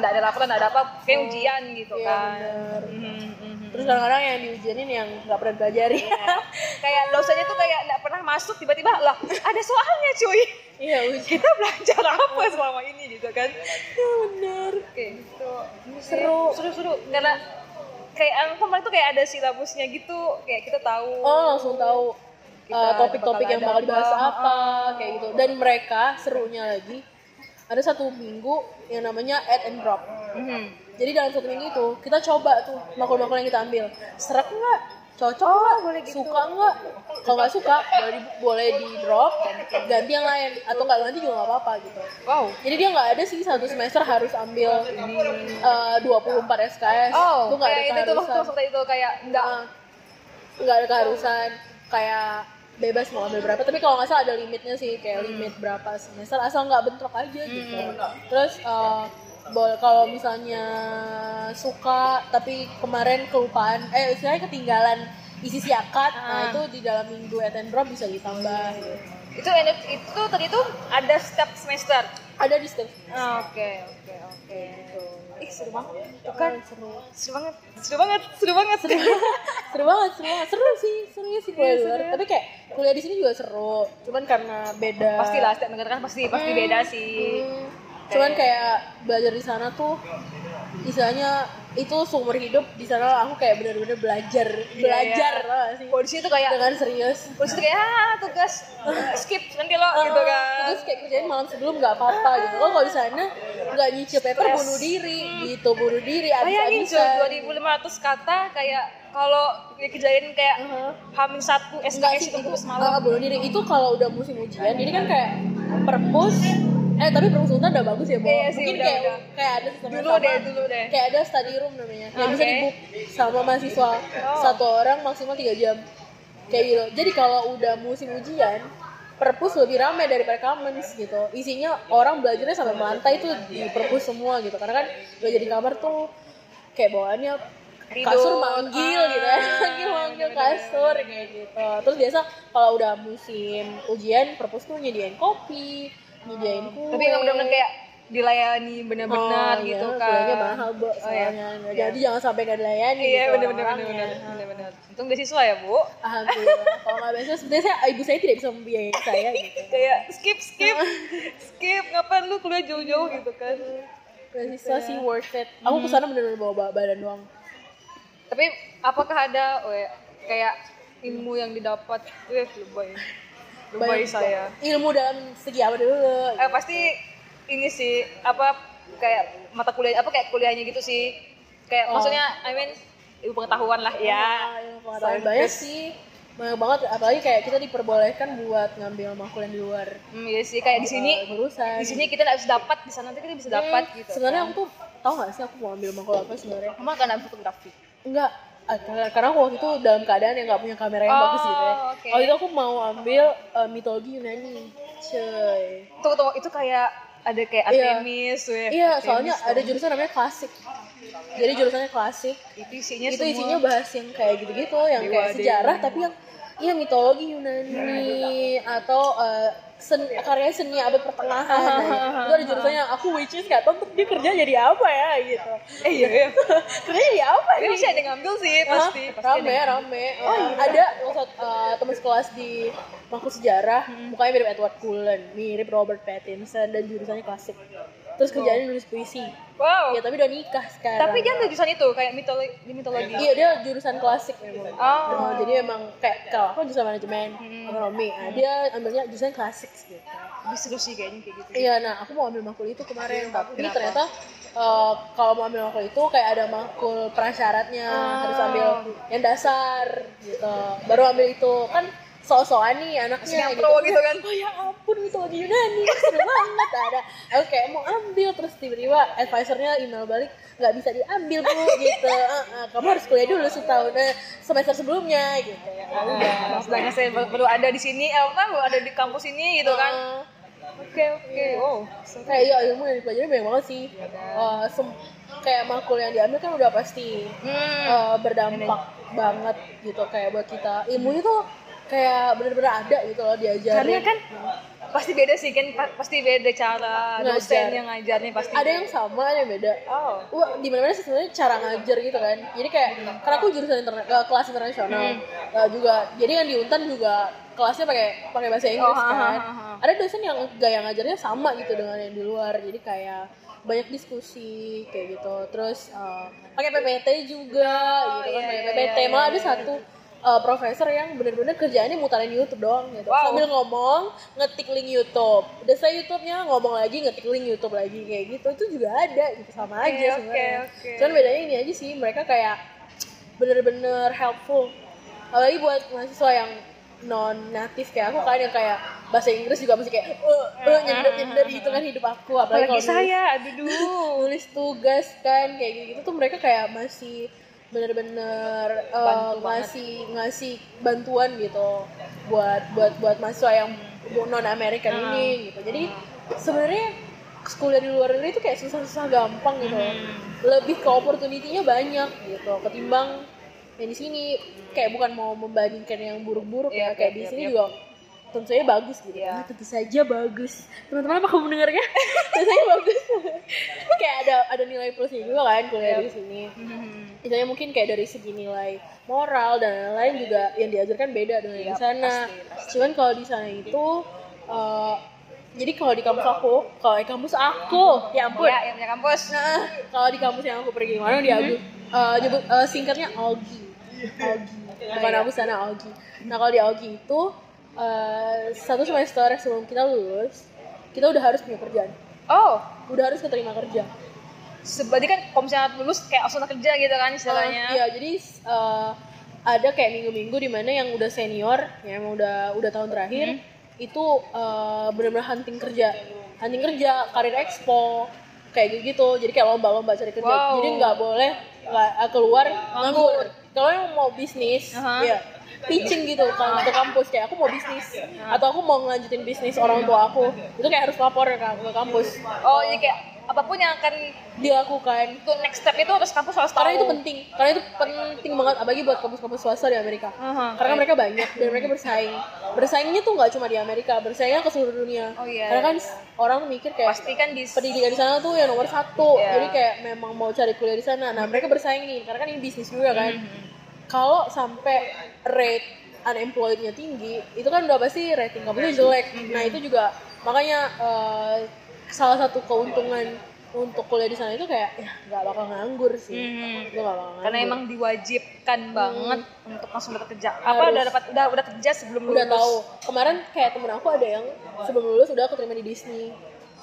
nggak ada laporan nggak ada apa kayak ujian gitu Iya, kan. benar. Mhm, mhm. terus kadang-kadang yang diujianin yang nggak pernah pelajari kayak dosennya tuh kayak nggak pernah masuk tiba-tiba lah ada soalnya cuy. Iya ujian. Kita belajar apa selama ini gitu kan? Ya bener kayak gitu. Seru. seru seru. Karena kayak yang kemarin tuh kayak ada silabusnya gitu kayak kita tahu. Oh langsung tahu uh, topik-topik yang bakal dibahas apa, apa kayak gitu. Dan mereka serunya lagi ada satu minggu yang namanya add and drop. Mhm. jadi dalam satu minggu itu kita coba tuh makul-makul yang kita ambil. Serak nggak cocok Oh, nggak boleh gitu. suka nggak? Kalau nggak suka boleh di, boleh di drop ganti yang lain. Atau nggak ganti juga nggak apa-apa gitu. Wow. Jadi dia nggak ada sih satu semester harus ambil eh, 24 SKS oh itu nggak ada kayak itu keharusan. waktu waktu itu kayak enggak Nah, nggak ada keharusan. Kayak bebas mau ambil berapa. Tapi kalau nggak salah ada limitnya sih kayak limit berapa semester. Asal nggak bentrok aja gitu. Terus eh, bol- kalau misalnya suka tapi kemarin kelupaan eh istilahnya ketinggalan isi siakat nah Ah. itu di dalam minggu drop bisa ditambah gitu. itu itu tadi tuh ada setiap semester? Ada di setiap Ah, oke oke oke. Ih seru banget. Tuh kan? seru. Seru banget. Seru banget seru banget. Seru. Seru banget seru banget. Seru sih seru sih kuliah di seru. Luar tapi kayak kuliah di sini juga seru. Cuman karena beda pastilah setiap negara kan pasti pasti beda sih. Hmm. Cuman kayak belajar di sana tuh istilahnya itu seumur hidup di sana aku kayak bener-bener belajar belajar iya. tau gak sih? Polisi tuh kayak dengan serius. polisi tuh kayak ah tugas skip nanti lo gitu Ah, kan. terus kayak kerjain malam sebelum nggak apa-apa gitu. Lo kalau di sana nggak nyicil paper Stress. bunuh diri gitu bunuh diri bayangin cuy abis-abisan. 2500 kata kayak kalau dikerjain kayak Uh-huh. hamin satu Enggak SKS itu itu semalam uh, bunuh diri. Itu kalau udah musim ujian jadi kan kayak perpus eh tapi perpus unta udah bagus ya Bo. Iya sih, mungkin udah, kayak udah. kayak ada sistem Dulu deh, dulu deh. kayak ada study room namanya yang bisa Oke. di book sama mahasiswa Oh. satu orang maksimal tiga jam kayak gitu jadi kalau udah musim ujian perpus lebih ramai daripada commons gitu isinya orang belajarnya sampai melantai tuh di perpus semua gitu karena kan belajar di kamar tuh kayak bawaannya kasur manggil gitu ya manggil manggil kasur kayak gitu terus biasa kalau udah musim ujian perpus tuh nyediain kopi nyediain kue tapi nggak benar-benar kayak dilayani benar-benar Oh, gitu iya, kan. Kuliahnya mahal bu oh, iya. soalnya. Jadi jangan sampai nggak dilayani iya gitu benar-benar benar-benar benar-benar untung beasiswa ya bu. Alhamdulillah. Kalau nggak beasiswa sebenarnya saya, ibu saya tidak bisa membiayai saya gitu. Kayak skip skip skip. Ngapain lu kuliah jauh-jauh gitu kan? Beasiswa sih worth it. Aku ke sana bener-bener bawa bawa badan doang. Tapi apakah ada we, kayak ilmu yang didapat? Weh lebay Banyak saya. Ilmu dalam segi apa dulu? Eh, pasti ini sih apa kayak mata kuliah apa kayak kuliahnya gitu sih. Kayak Oh. maksudnya I mean ilmu pengetahuan lah ya. Ilmu pengetahuan. Banyak sih. Banyak banget. Apalagi kayak kita diperbolehkan buat ngambil makul yang di luar hmm, iya sih. Kayak di sini Eh, jurusan. di sini kita nggak bisa dapat di sana nanti kita bisa dapat Hmm, gitu sebenarnya aku tuh tau gak sih aku mau ambil makul apa sebenarnya? Kamu kan ambil fotografi enggak karena, karena aku waktu itu dalam keadaan yang nggak punya kamera yang Oh, bagus gitu ya oke. waktu itu aku mau ambil eh, mitologi Yunani cuy tunggu tunggu itu kayak ada kayak Iya. Artemis iya soalnya dong. ada jurusan namanya klasik jadi jurusannya klasik itu isinya itu semua isinya bahas yang kayak gitu-gitu yang Dewa, kayak sejarah tapi yang iya mitologi Yunani atau eh, sen, karya seni abad pertengahan. Nah, itu ada jurusannya aku which is gak tau tuh dia kerja jadi apa ya gitu. Eh iya iya. Kerja jadi apa Tapi nih masih ada ngambil sih pasti pasti rame ada. rame. Eh, ada salah uh, teman sekelas di Maku Sejarah mukanya mirip Edward Cullen mirip Robert Pattinson dan jurusannya klasik terus kerjaannya nulis puisi wow ya tapi udah nikah sekarang tapi dia ambil jurusan itu kayak mitologi di mitologi Iya dia jurusan klasik memang. Oh. Nah, jadi emang kayak kalau aku jurusan manajemen ekonomi, nah, dia ambilnya jurusan klasik gitu. lebih seru sih kayaknya kayak gitu Iya, nah aku mau ambil makul itu kemarin, tapi Kenapa? ternyata eh, kalau mau ambil makul itu kayak ada makul prasyaratnya Oh. harus ambil yang dasar gitu. Baru ambil itu kan so-soan nih anaknya Yang pro gitu kan. Oh ya ampun mitologi Yunani seru banget ada. Aku kayak mau ambil terus tiba-tiba advisornya email balik nggak bisa diambil bu gitu. "Eh, eh, kamu harus kuliah dulu setahun eh, semester sebelumnya gitu ya. Ah, udah. Sedangkan saya baru baru ada di sini, eh, baru ada di kampus ini gitu kan. Oke oke. Oh. kayak ya ilmu yang dipelajari banyak banget sih sem- kayak makul yang diambil kan udah pasti Hmm. eh, berdampak banget gitu kayak buat kita ilmunya tuh kayak bener-bener ada gitu loh diajarin Karena kan pasti beda sih kan pa- pasti beda cara Ngajar. dosen yang ngajarnya pasti ada yang sama ada yang beda oh Wah, di mana mana sih sebenarnya cara ngajar gitu kan. Jadi kayak karena aku jurusan internet eh, kelas internasional eh, juga. Jadi kan di Untan juga kelasnya pakai pakai bahasa Inggris Oh, kan. ha, ha, ha. Ada dosen yang gaya ngajarnya sama gitu dengan yang di luar. Jadi kayak banyak diskusi kayak gitu. Terus eh, pakai PPT juga gitu kan, iya, pakai iya, PPT. iya, Malah iya, ada satu eh, profesor yang bener-bener kerjaannya mutarin YouTube doang gitu. Wow. Sambil ngomong, ngetik link YouTube. Udah saya YouTube-nya ngomong lagi, ngetik link YouTube lagi kayak gitu. Itu juga ada gitu sama Oke, aja sebenarnya. oke. Cuman bedanya ini aja sih, mereka kayak bener-bener helpful. Apalagi buat mahasiswa yang non natif kayak aku kan yang kayak bahasa Inggris juga masih kayak eh eh nyender nyender gitu kan hidup aku apalagi apalagi kalau saya aduh duh. nulis tugas kan kayak gitu tuh mereka kayak masih bener-bener eh, Bantu banget. ngasih ngasih bantuan gitu buat buat buat mahasiswa yang non American Ah. ini gitu jadi sebenarnya kuliah di luar negeri itu kayak susah-susah gampang gitu Hmm. lebih ke opportunity-nya banyak gitu ketimbang yang di sini kayak bukan mau membandingkan yang buruk-buruk ya Iya, kayak iya, di iya, sini iya. juga tentu saja bagus gitu Iya. Nah, tentu saja bagus teman-teman apa kamu mendengarnya tentu saja bagus kayak ada ada nilai plusnya juga kan kuliah Iya. di sini Hmm. misalnya mungkin kayak dari segi nilai moral dan lain-lain juga yang diajarkan beda dengan yang Iya, di sana pasti, pasti. cuman kalau di sana itu eh, jadi kalau di kampus aku kalau di kampus aku ya ampun ya yang punya kampus Nah, kalau di kampus yang aku pergi kemarin di Agus, eh, nyebut eh, singkatnya Augie. Augie. Bukan aku sana Augie. Nah, kalau di Augie itu eh, satu semester sebelum kita lulus, kita udah harus punya kerjaan. oh Udah harus keterima kerja. Berarti kan kalau misalnya lulus kayak langsung kerja gitu kan istilahnya. Eh, Iya, jadi eh, ada kayak minggu-minggu di mana yang udah senior, yang emang udah udah tahun terakhir, itu eh, benar-benar hunting kerja, hunting kerja, karir expo, kayak gitu. Jadi kayak lomba-lomba cari kerja. Wow. Jadi nggak boleh nggak keluar nganggur. Kalau yang mau bisnis, Aha. ya pitching gitu kan ke kampus. Kayak aku mau bisnis atau aku mau ngelanjutin bisnis orang tua aku. Itu kayak harus lapor ke, ke kampus. Oh, jadi kayak apa pun yang akan dilakukan. Itu next step itu harus kampus tahu. karena itu penting. Karena itu penting banget apalagi buat kampus-kampus swasta di Amerika. Aha. karena mereka banyak dan mereka bersaing. Bersaingnya tuh nggak cuma di Amerika bersaingnya ke seluruh dunia. Oh, iya. karena kan orang mikir kayak pasti kan di pendidikan di sana tuh yang nomor satu. Iya. jadi kayak memang mau cari kuliah di sana. Nah mereka bersaing nih karena kan ini bisnis juga kan. Mm-hmm. kalau sampai rate unemployed-nya tinggi itu kan udah pasti rating kampusnya jelek Mm-hmm. nah itu juga makanya eh, salah satu keuntungan untuk kuliah di sana itu kayak ya nggak bakal nganggur sih itu nggak bakal nganggur karena emang diwajibkan banget untuk langsung dapat kerja. Apa Harus. udah dapat udah udah kerja sebelum udah lulus? tahu kemarin kayak temen aku ada yang sebelum lulus udah keterima di Disney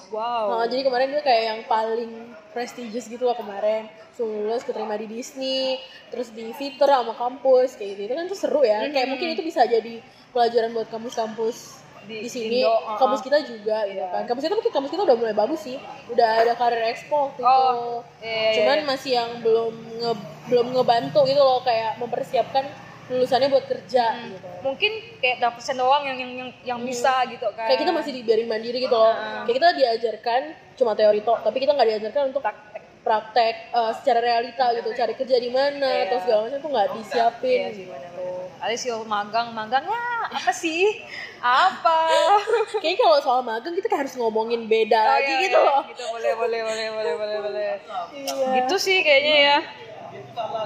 Wow. Nah, jadi kemarin dia kayak yang paling prestigious gitu lah kemarin. Lulus keterima di Disney terus di Fitur sama kampus kayak gitu. Itu kan tuh seru ya. Kayak mungkin itu bisa jadi pelajaran buat kampus-kampus di, Di sini. Indo, uh-uh. kampus kita juga gitu Iya. kan. Kampus kita mungkin kampus kita udah mulai bagus sih. Udah ada karir expo gitu Oh, iya, iya, cuman iya. masih yang belum nge, belum ngebantu gitu loh. Kayak mempersiapkan lulusannya buat kerja Hmm. gitu Mungkin kayak persen doang yang yang yang, yang bisa gitu kan. kayak kita masih dibiarin mandiri gitu loh kayak kita diajarkan cuma teori tok tapi kita nggak diajarkan untuk praktek. praktek eh, secara realita gitu cari kerja di mana Iya. atau segala macam tuh nggak disiapin Iya sih, gitu. Ada sih oh, magang, magangnya apa sih? Apa? kayaknya kalau soal magang kita kayak harus ngomongin beda Oh, lagi iya, gitu iya. loh Gitu boleh boleh boleh boleh boleh boleh. Iya. Gitu sih kayaknya ya.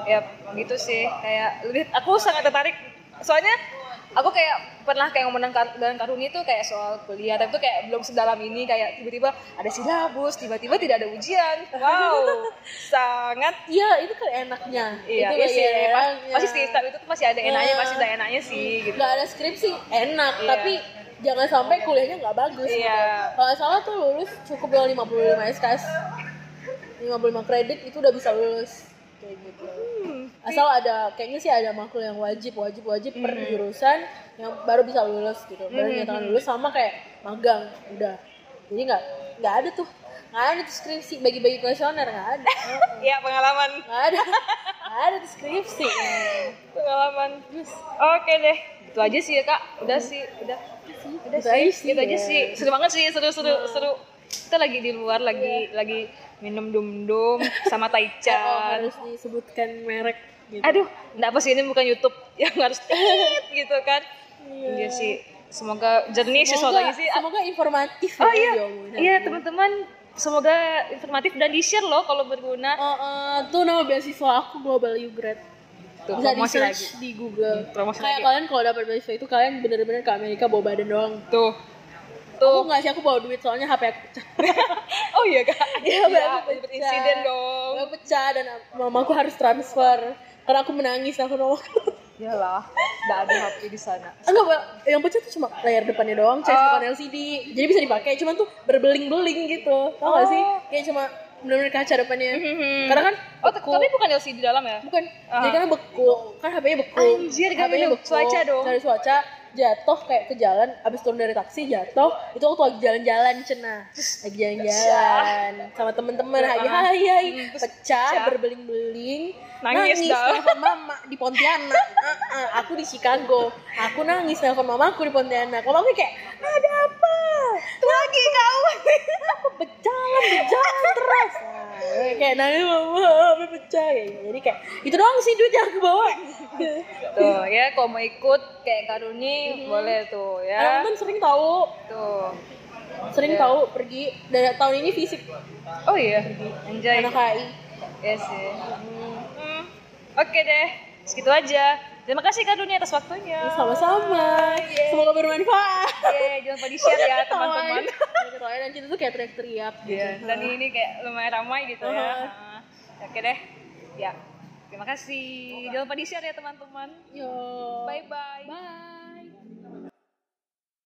Ya gitu sih. Kayak lebih aku sangat tertarik. Soalnya aku kayak pernah kayak ngomong dengan Karuni itu kayak soal kuliah tapi itu kayak belum sedalam ini kayak tiba-tiba ada silabus tiba-tiba tidak ada ujian wow sangat iya itu kan enaknya iya itu iya kan sih enaknya. pas- pasti sih tapi itu tuh masih ada enaknya Iya. pasti ada enaknya sih gitu nggak ada skripsi enak Iya. tapi jangan sampai kuliahnya nggak bagus gitu. Iya. kalau nggak salah tuh lulus cukup dengan 55 SKS 55 kredit itu udah bisa lulus kayak gitu. Hmm. asal ada kayaknya sih ada makul yang wajib wajib wajib per jurusan yang baru bisa lulus gitu. Baru nyatakan lulus sama kayak magang udah. Jadi nggak nggak ada tuh. Nggak ada tuh skripsi bagi-bagi kuesioner nggak ada. Iya pengalaman. Nggak ada. Nggak ada tuh skripsi. Pengalaman. Oke deh. Itu aja sih ya kak. Udah sih udah. Udah sih. Sih, itu aja ya. sih. Seru banget sih seru seru seru. Kita lagi di luar lagi lagi minum dum dum sama oh, taichan harus disebutkan merek gitu. Aduh enggak apa sih ini bukan YouTube yang harus tit gitu kan. Iya. Sih semoga jernih sih soalnya sih. semoga informatif oh ya iya iya teman-teman semoga informatif dan di share loh kalau berguna Oh, eh, tuh nama beasiswa aku Global U Grad. Tuh, Bisa di search lagi. di Google. promosi Kayak lagi. kalian kalau dapat beasiswa itu kalian bener-bener ke Amerika bawa badan doang. tuh Aku tuh nggak sih aku bawa duit soalnya HP aku pecah. oh iya kak Iya, Iya, aku pecah. insiden dong Aku pecah dan mamaku harus transfer karena aku menangis aku nolak. Iyalah, nggak ada HP di sana. Enggak, Pak. yang pecah tuh cuma layar depannya doang, cas Oh. bukan LCD. Jadi bisa dipakai, cuman tuh berbeling-beling gitu. Tau gak sih? Oh. Kayak cuma bener-bener kaca depannya. Mhm. Karena kan Oh, beku. tapi bukan LCD di dalam ya? bukan. Ah. Jadi karena beku. Kan HP-nya beku. Anjir, kan HP-nya minum cuaca dong. Dari cuaca jatuh kayak ke jalan, abis turun dari taksi jatuh, itu waktu lagi jalan-jalan cenah, lagi jalan-jalan sama temen-temen, Ya, hai hai. Hmm, pecah. berbeling-beling, Nangis nelfon mama di Pontianak, Ah, ah, aku di Chicago, aku nangis nelfon mamaku di Pontianak, mamaku kayak ada apa? Lagi kau. Aku berjalan, berjalan terus, nah, kayak nangis mama, apa pecah kayak gitu. jadi kayak itu doang sih duit yang aku bawa. Tuh ya, kalau mau ikut kayak Karuni boleh tuh ya. Teman sering tahu, Tuh. sering Ya. tahu pergi dari tahun ini fisik Oh iya, anjay. anak HI. Ya sih. Oke deh, segitu aja. Terima kasih Kak Dunia atas waktunya. Sama-sama. Semoga bermanfaat. Yeay, jangan lupa di share ya teman-teman. Ketawain nanti itu tuh kayak teriak-teriak. Iya, dan ini kayak lumayan ramai gitu ya. Uh-huh. Nah, Oke deh. Ya. Terima kasih. Jangan lupa di share ya teman-teman. Yo. Bye bye. Bye.